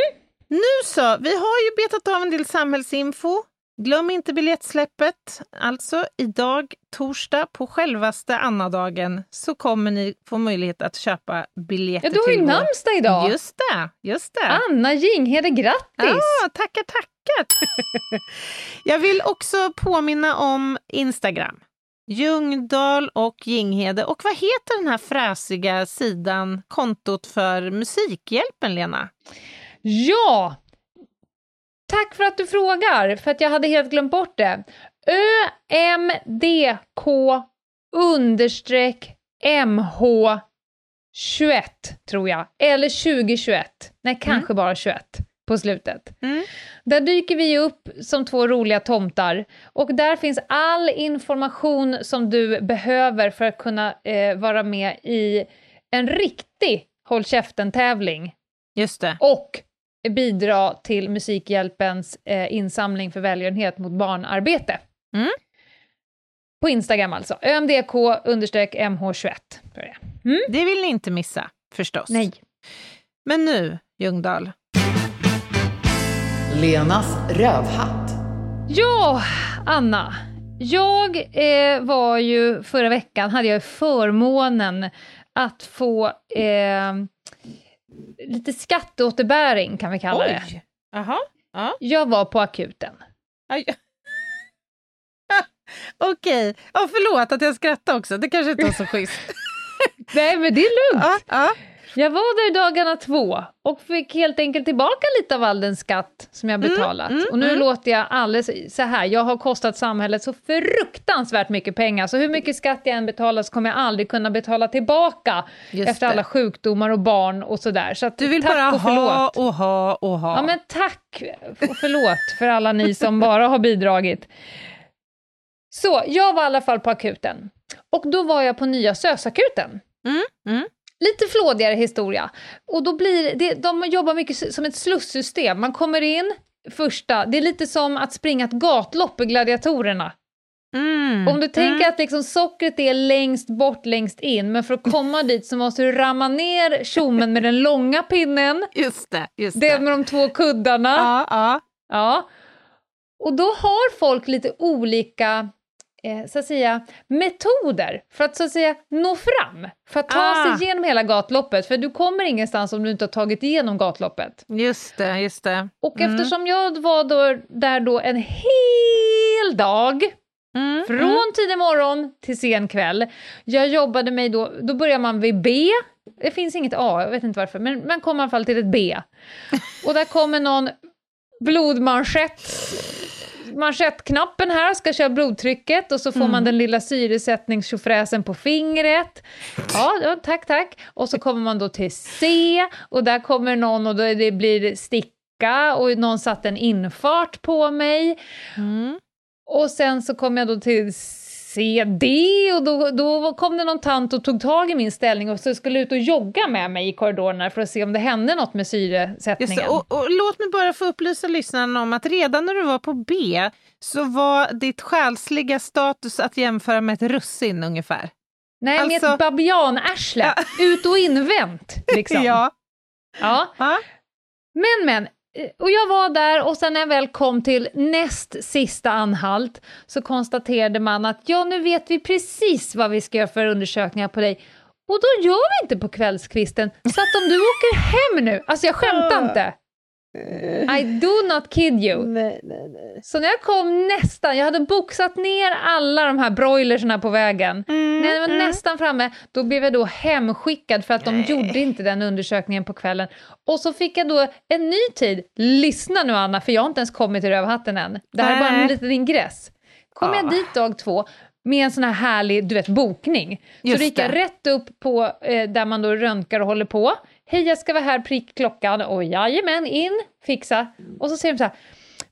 Nu så, vi har ju betat av en del samhällsinfo. Glöm inte biljettsläppet. Alltså idag, torsdag, på självaste Annadagen, så kommer ni få möjlighet att köpa biljetter Ja, du har ju namnsdag idag! Just det, just det. Anna Jinghede, grattis! Ja, tackar, tackar. Jag vill också påminna om Instagram. Ljungdahl och Jinghede. Och vad heter den här fräsiga sidan, kontot för Musikhjälpen, Lena? Ja! Tack för att du frågar, för att jag hade helt glömt bort det. ÖMDK understreck MH 21, tror jag. Eller 2021. Nej, kanske bara 21 på slutet. Mm. Där dyker vi upp som två roliga tomtar och där finns all information som du behöver för att kunna eh, vara med i en riktig Håll käften-tävling Just det. och bidra till Musikhjälpens eh, insamling för välgörenhet mot barnarbete. Mm. På Instagram alltså, ömdk mh21. jag det är. Det vill ni inte missa, förstås. Nej. Men nu, Ljungdahl. Lenas rövhatt. Ja, Anna. Jag eh, var ju förra veckan, hade jag förmånen att få eh, lite skatteåterbäring kan vi kalla det. Oj! Jaha. Ja. Jag var på akuten. Aj. Okej. Ja, förlåt att jag skrattade också. Det kanske inte var så schysst. Nej, men det är lugnt. Ja, ja. Jag var där dagarna två och fick helt enkelt tillbaka lite av all den skatt som jag betalat. mm, och nu mm. låter jag alldeles så här, jag har kostat samhället så fruktansvärt mycket pengar, så hur mycket skatt jag än betalar så kommer jag aldrig kunna betala tillbaka Just efter det. alla sjukdomar och barn och sådär. Så att, Du vill bara och ha och ha och ha. Ja, men tack och förlåt för alla ni som bara har bidragit. Så, jag var i alla fall på akuten. Och då var jag på nya SÖS-akuten. Mm, mm. Lite flådigare historia. Och då blir det, de jobbar mycket som ett slussystem. Man kommer in, första, det är lite som att springa ett gatlopp i gladiatorerna. Mm, Om du tänker mm. att liksom sockret är längst bort, längst in, men för att komma dit så måste du ramma ner tjommen med den långa pinnen, Just det, just det det. med de två kuddarna. Ja, ja. Ja. Och då har folk lite olika eh, så att säga, metoder för att så att säga nå fram, för att ta Ah. sig igenom hela gatloppet, för du kommer ingenstans om du inte har tagit igenom gatloppet. Just det, just det. Och Mm. eftersom jag var då, där då en hel dag, Mm, från mm. tidig morgon till sen kväll, jag jobbade mig då, då börjar man vid B, det finns inget A, jag vet inte varför, men man kommer i alla fall till ett B. Och där kommer någon blodmanschett, manschettknappen här, ska köra blodtrycket och så får man den lilla syresättningstjofräsen på fingret. Ja, ja, tack, tack. Och så kommer man då till C och där kommer någon och då det blir sticka och någon satte en infart på mig. Mm. Och sen så kom jag då till CD och då, då kom det någon tant och tog tag i min ställning och så skulle ut och jogga med mig i korridorerna för att se om det hände något med Just syresättningen. det. Och, och låt mig bara få upplysa lyssnarna om att redan när du var på B så var ditt själsliga status att jämföra med ett russin ungefär. Nej, med alltså- ett babianarsle, ut och invänt liksom. Ja. Ja. Ja. Men, men, och jag var där och sen när jag väl kom till näst sista anhalt så konstaterade man att ja, nu vet vi precis vad vi ska göra för undersökningar på dig. Och då gör vi inte på kvällskvisten, så att om du åker hem nu, alltså jag skämtar inte. I do not kid you. Nej, nej, nej. Så när jag kom nästan, jag hade boxat ner alla de här broilersna på vägen. Mm, när jag var mm. nästan framme, då blev jag då hemskickad för att de gjorde inte den undersökningen på kvällen. Och så fick jag då en ny tid. Lyssna nu Anna, för jag har inte ens kommit till rövhatten än. Det här är bara en liten ingress. Kom jag Ja. dit dag två med en sån här härlig, du vet, bokning. Så Just då gick jag rätt upp på eh, där man då röntgar och håller på. Hej, jag ska vara här prick klockan. Och jajamän, in, fixa. Och så säger de så här,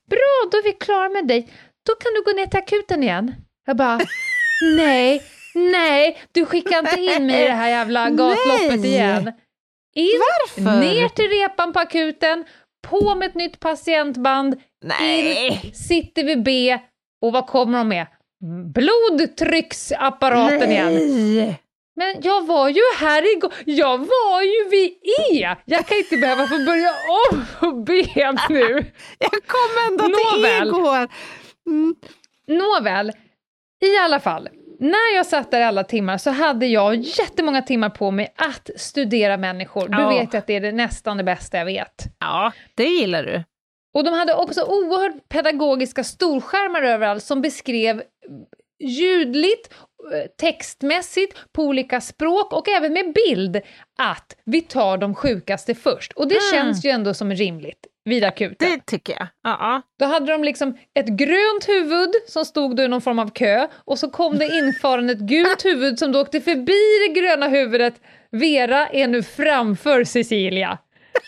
bra, då är vi klara med dig. Då kan du gå ner till akuten igen. Jag bara, nej, nej, du skickar inte in mig i det här jävla gatloppet Nej. igen. In, Varför? ner till repan på akuten, på med ett nytt patientband, Nej. sitter vid B och vad kommer de med? Blodtrycksapparaten igen. Men jag var ju här igår, jag var ju vid E! Jag kan inte behöva få börja om på B nu. Jag kom ändå till Nåväl. igår. Mm. Nåväl, i alla fall. När jag satt där alla timmar så hade jag jättemånga timmar på mig att studera människor. Du Ja. vet ju att det är det, nästan det bästa jag vet. Ja, det gillar du. Och de hade också oerhört pedagogiska storskärmar överallt som beskrev ljudligt, textmässigt, på olika språk och även med bild att vi tar de sjukaste först. Och det Mm. känns ju ändå som rimligt vid akuten. Det tycker jag. Ja. Då hade de liksom ett grönt huvud som stod då i någon form av kö och så kom det infarande ett gult huvud som då åkte förbi det gröna huvudet. Vera är nu framför Cecilia.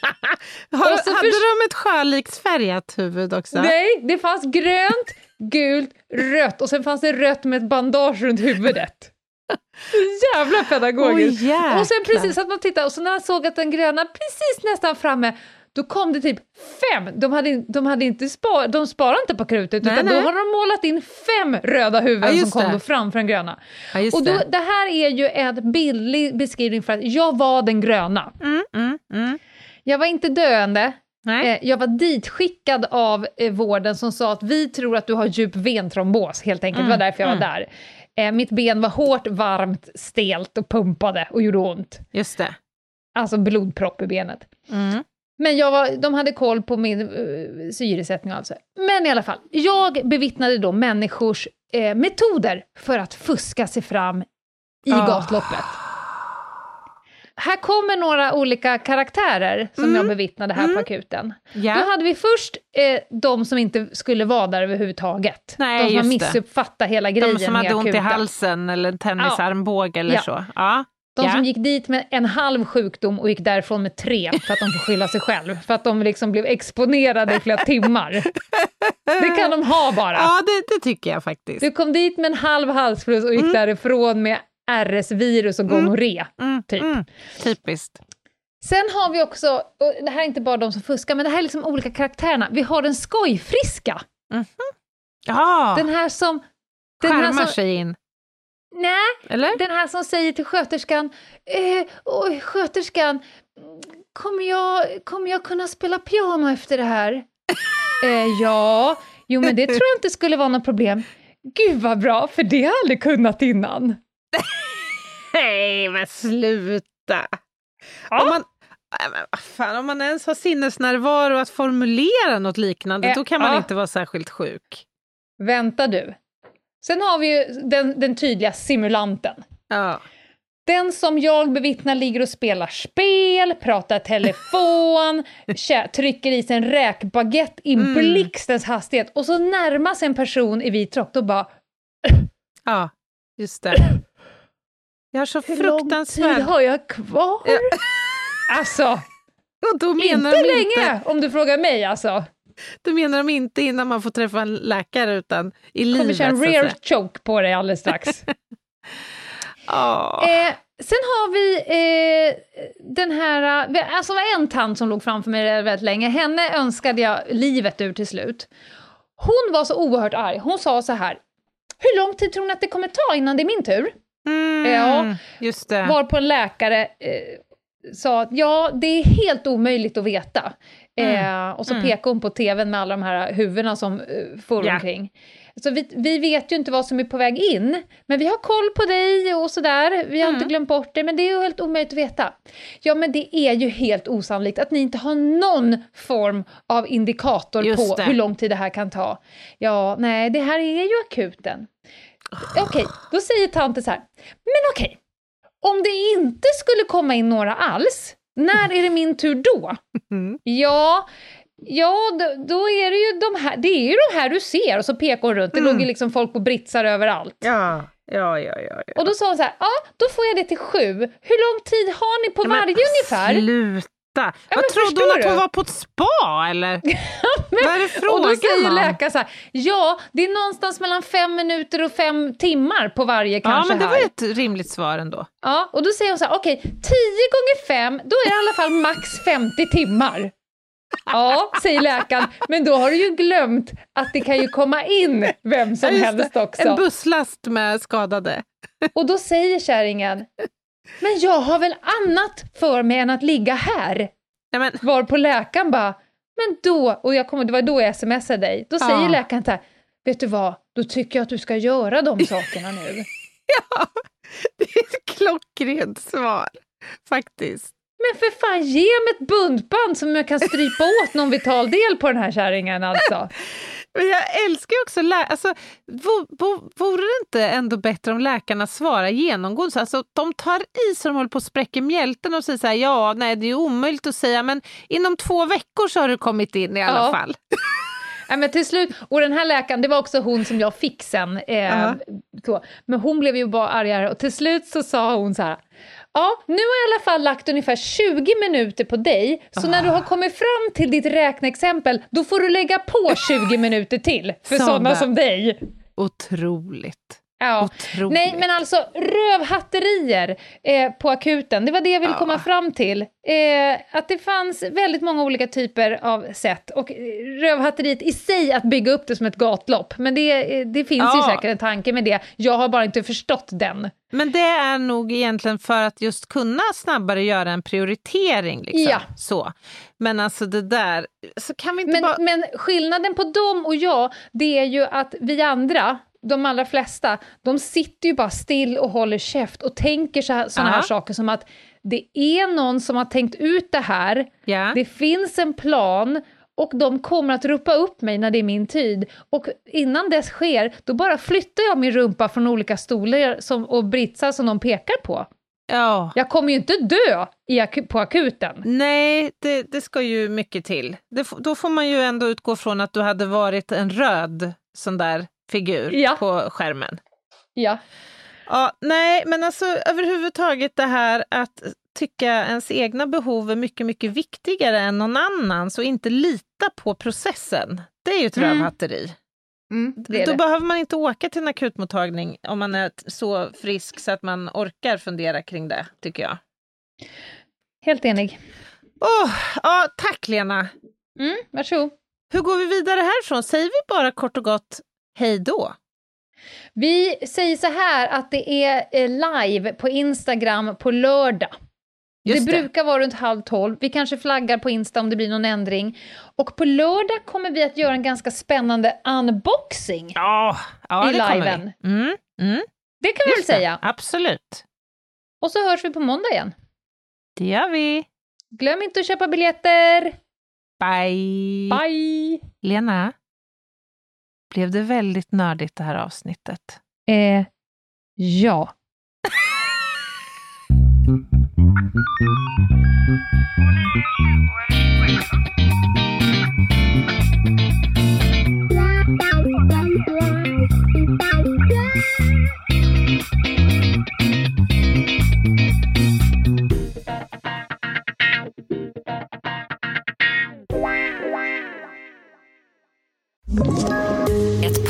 Har, hade de ett sjöliksfärgat huvud också? Nej, det fanns grönt, gult, rött och sen fanns det rött med ett bandage runt huvudet. Jävla pedagogiskt! Jäklar. och sen precis att man tittar, och så när han såg att den gröna precis nästan framme, då kom det typ fem. De, hade, de, hade inte spar, de sparade inte på krutet, Nej, utan nej. då har de målat in fem röda huvuden Ja, som kom det. då framför den gröna. Ja, och då, det. det här är ju en bildlig beskrivning för att jag var den gröna. Mm, mm, mm. Jag var inte döende, Nej. Eh, jag var ditskickad av eh, vården som sa att vi tror att du har djup ventrombos, helt enkelt. det var därför jag var där. Eh, mitt ben var hårt, varmt, stelt och pumpade och gjorde ont. Just det. Alltså blodpropp i benet. Mm. Men jag var, de hade koll på min uh, syresättning och allt så. Men i alla fall, jag bevittnade då människors eh, metoder för att fuska sig fram i Ah. gatloppet. Här kommer några olika karaktärer som jag bevittnade här på akuten. Då Ja. hade vi först eh, de som inte skulle vara där överhuvudtaget. Nej, de som har just det. missuppfattat hela grejen De som hade ont i halsen eller en tennisarmbåge eller Ja. så. Ja. De ja. som gick dit med en halv sjukdom och gick därifrån med tre för att de får skylla sig själv. För att de liksom blev exponerade i flera timmar. Det kan de ha bara. Ja, det, det tycker jag faktiskt. Du kom dit med en halv halsfluss och gick därifrån med RS-virus och gonorré. Mm, typ. mm, typiskt. Sen har vi också, och det här är inte bara de som fuskar, men det här är liksom olika karaktärerna. Vi har den skojfriska. Ja, Den här som... Den här skärmar som sig in. nej, Eller? Den här som säger till sköterskan, eh, oj sköterskan, kommer jag, kommer jag kunna spela piano efter det här? eh, ja, jo men det tror jag inte skulle vara något problem. Gud vad bra, för det har jag aldrig kunnat innan. Nej, men sluta! Om, man, men fan, om man ens har sinnesnärvaro att formulera något liknande, Eh, då kan man ja. inte vara särskilt sjuk. Vänta du. Sen har vi ju den, den tydliga simulanten. Ja. Den som jag bevittnar ligger och spelar spel, pratar telefon, trycker i sig en räkbaguette i Mm. blixtens hastighet och så närmas en person i vit rock och bara ja, just det. Jag har så Hur lång tid fruktansvärt... har jag kvar? Alltså, då menar inte länge inte, om du frågar mig alltså. då menar de inte innan man får träffa en läkare, utan i Kommer livet. köra en säga. choke på dig alldeles strax. Ja. eh, sen har vi eh, den här, eh, alltså var en tant som låg framför mig väldigt länge, henne önskade jag livet ur till slut. Hon var så oerhört arg, hon sa så här, hur lång tid tror ni att det kommer ta innan det är min tur? Mm, Ja. just det. Var på en läkare eh, sa att ja, det är helt omöjligt att veta. Eh, och så pekade hon på tvn med alla de här huvudena som eh, for Ja. omkring. Så vi, vi vet ju inte vad som är på väg in, men vi har koll på dig och sådär. Vi har inte glömt bort det, men det är ju helt omöjligt att veta. Ja, men det är ju helt osannolikt att ni inte har någon form av indikator Just på det. hur lång tid det här kan ta. Ja, nej, det här är ju akuten. Okej, då säger tanten så här, men okej, om det inte skulle komma in några alls, när är det min tur då? Mm. Ja, ja då, då är det ju de här, det är ju de här du ser, och så pekar hon runt, det låg ju liksom folk på britsar överallt. Ja, ja, ja. ja, ja. Och då sa hon så här, ja, då får jag det till sju. Hur lång tid har ni på Ja, varje ungefär? Sluta! Men Vad trodde hon att hon du? var på ett spa eller? Vad är det Och då säger frågan läkaren så här, ja, det är någonstans mellan fem minuter och fem timmar på varje Ja, kanske men det här. var ett rimligt svar ändå. Ja, och då säger hon så här, okej, 10 gånger 5, då är det i alla fall max 50 timmar. Ja, säger läkaren, men då har du ju glömt att det kan ju komma in vem som Ja, helst också. En busslast med skadade. Och då säger kärringen, men jag har väl annat för mig än att ligga här? Nej, men, Var på läkaren bara, men då, och jag kommer, det var då jag smsade dig, då säger Ja. läkaren så här, vet du vad, då tycker jag att du ska göra de sakerna nu. det är ett klockrent svar, faktiskt. Men för fan, ge mig ett buntband som jag kan strypa åt någon vital del på den här kärringen alltså. Men jag älskar ju också lä- alltså, vo- vo- Vore det inte ändå bättre om läkarna svarar genomgående? så? Alltså, de tar i så de håller på att spräcka mjälten och säger så här, ja, nej, det är omöjligt att säga, men inom två veckor så har du kommit in i alla Ja. fall. Nej, men till slut, och den här läkaren, det var också hon som jag fick sen. Eh, Ja. så. Men hon blev ju bara argare och till slut så sa hon så här. Ja, nu har jag i alla fall lagt ungefär 20 minuter på dig, så när du har kommit fram till ditt räkneexempel, då får du lägga på 20 minuter till för sådana som dig. Otroligt. Ja. Otroligt. Nej, men alltså rövhatterier eh, på akuten, det var det jag ville Ja. komma fram till. Eh, att det fanns väldigt många olika typer av sätt. Och eh, rövhatteriet i sig, att bygga upp det som ett gatlopp. Men det, eh, det finns ju Ja. säkert en tanke med det. Jag har bara inte förstått den. Men det är nog egentligen för att just kunna snabbare göra en prioritering. Liksom. Ja. Så. Men alltså det där, så kan vi inte Men, bara... men skillnaden på dem och jag, det är ju att vi andra, de allra flesta, de sitter ju bara still och håller käft och tänker så här, saker som att det är någon som har tänkt ut det här, Ja. det finns en plan och de kommer att ropa upp mig när det är min tid. Och innan det sker, då bara flyttar jag min rumpa från olika stolar som, och britsar som de pekar på. Ja. Jag kommer ju inte dö i aku- på akuten. Nej, det, det ska ju mycket till. Det, då får man ju ändå utgå från att du hade varit en röd sån där figur Ja. på skärmen. Ja. Ja, nej, men alltså överhuvudtaget det här att tycka ens egna behov är mycket, mycket viktigare än någon annans och inte lita på processen. Det är ju ett Mm. rövhatteri. det är Då det. behöver man inte åka till en akutmottagning om man är så frisk så att man orkar fundera kring det, tycker jag. Helt enig. Åh, ja, tack Lena! Mm, varsågod. Hur går vi vidare härifrån? Säger vi bara kort och gott hej då? Vi säger så här att det är eh, live på Instagram på lördag. Det det. brukar vara runt halv tolv. Vi kanske flaggar på Insta om det blir någon ändring. Och på lördag kommer vi att göra en ganska spännande unboxing. Ja, ja I det liven. Mm, mm, Det kan vi väl säga. Absolut. Och så hörs vi på måndag igen. Det gör vi. Glöm inte att köpa biljetter. Bye! Bye! Lena, blev det väldigt nördigt det här avsnittet? Eh, ja.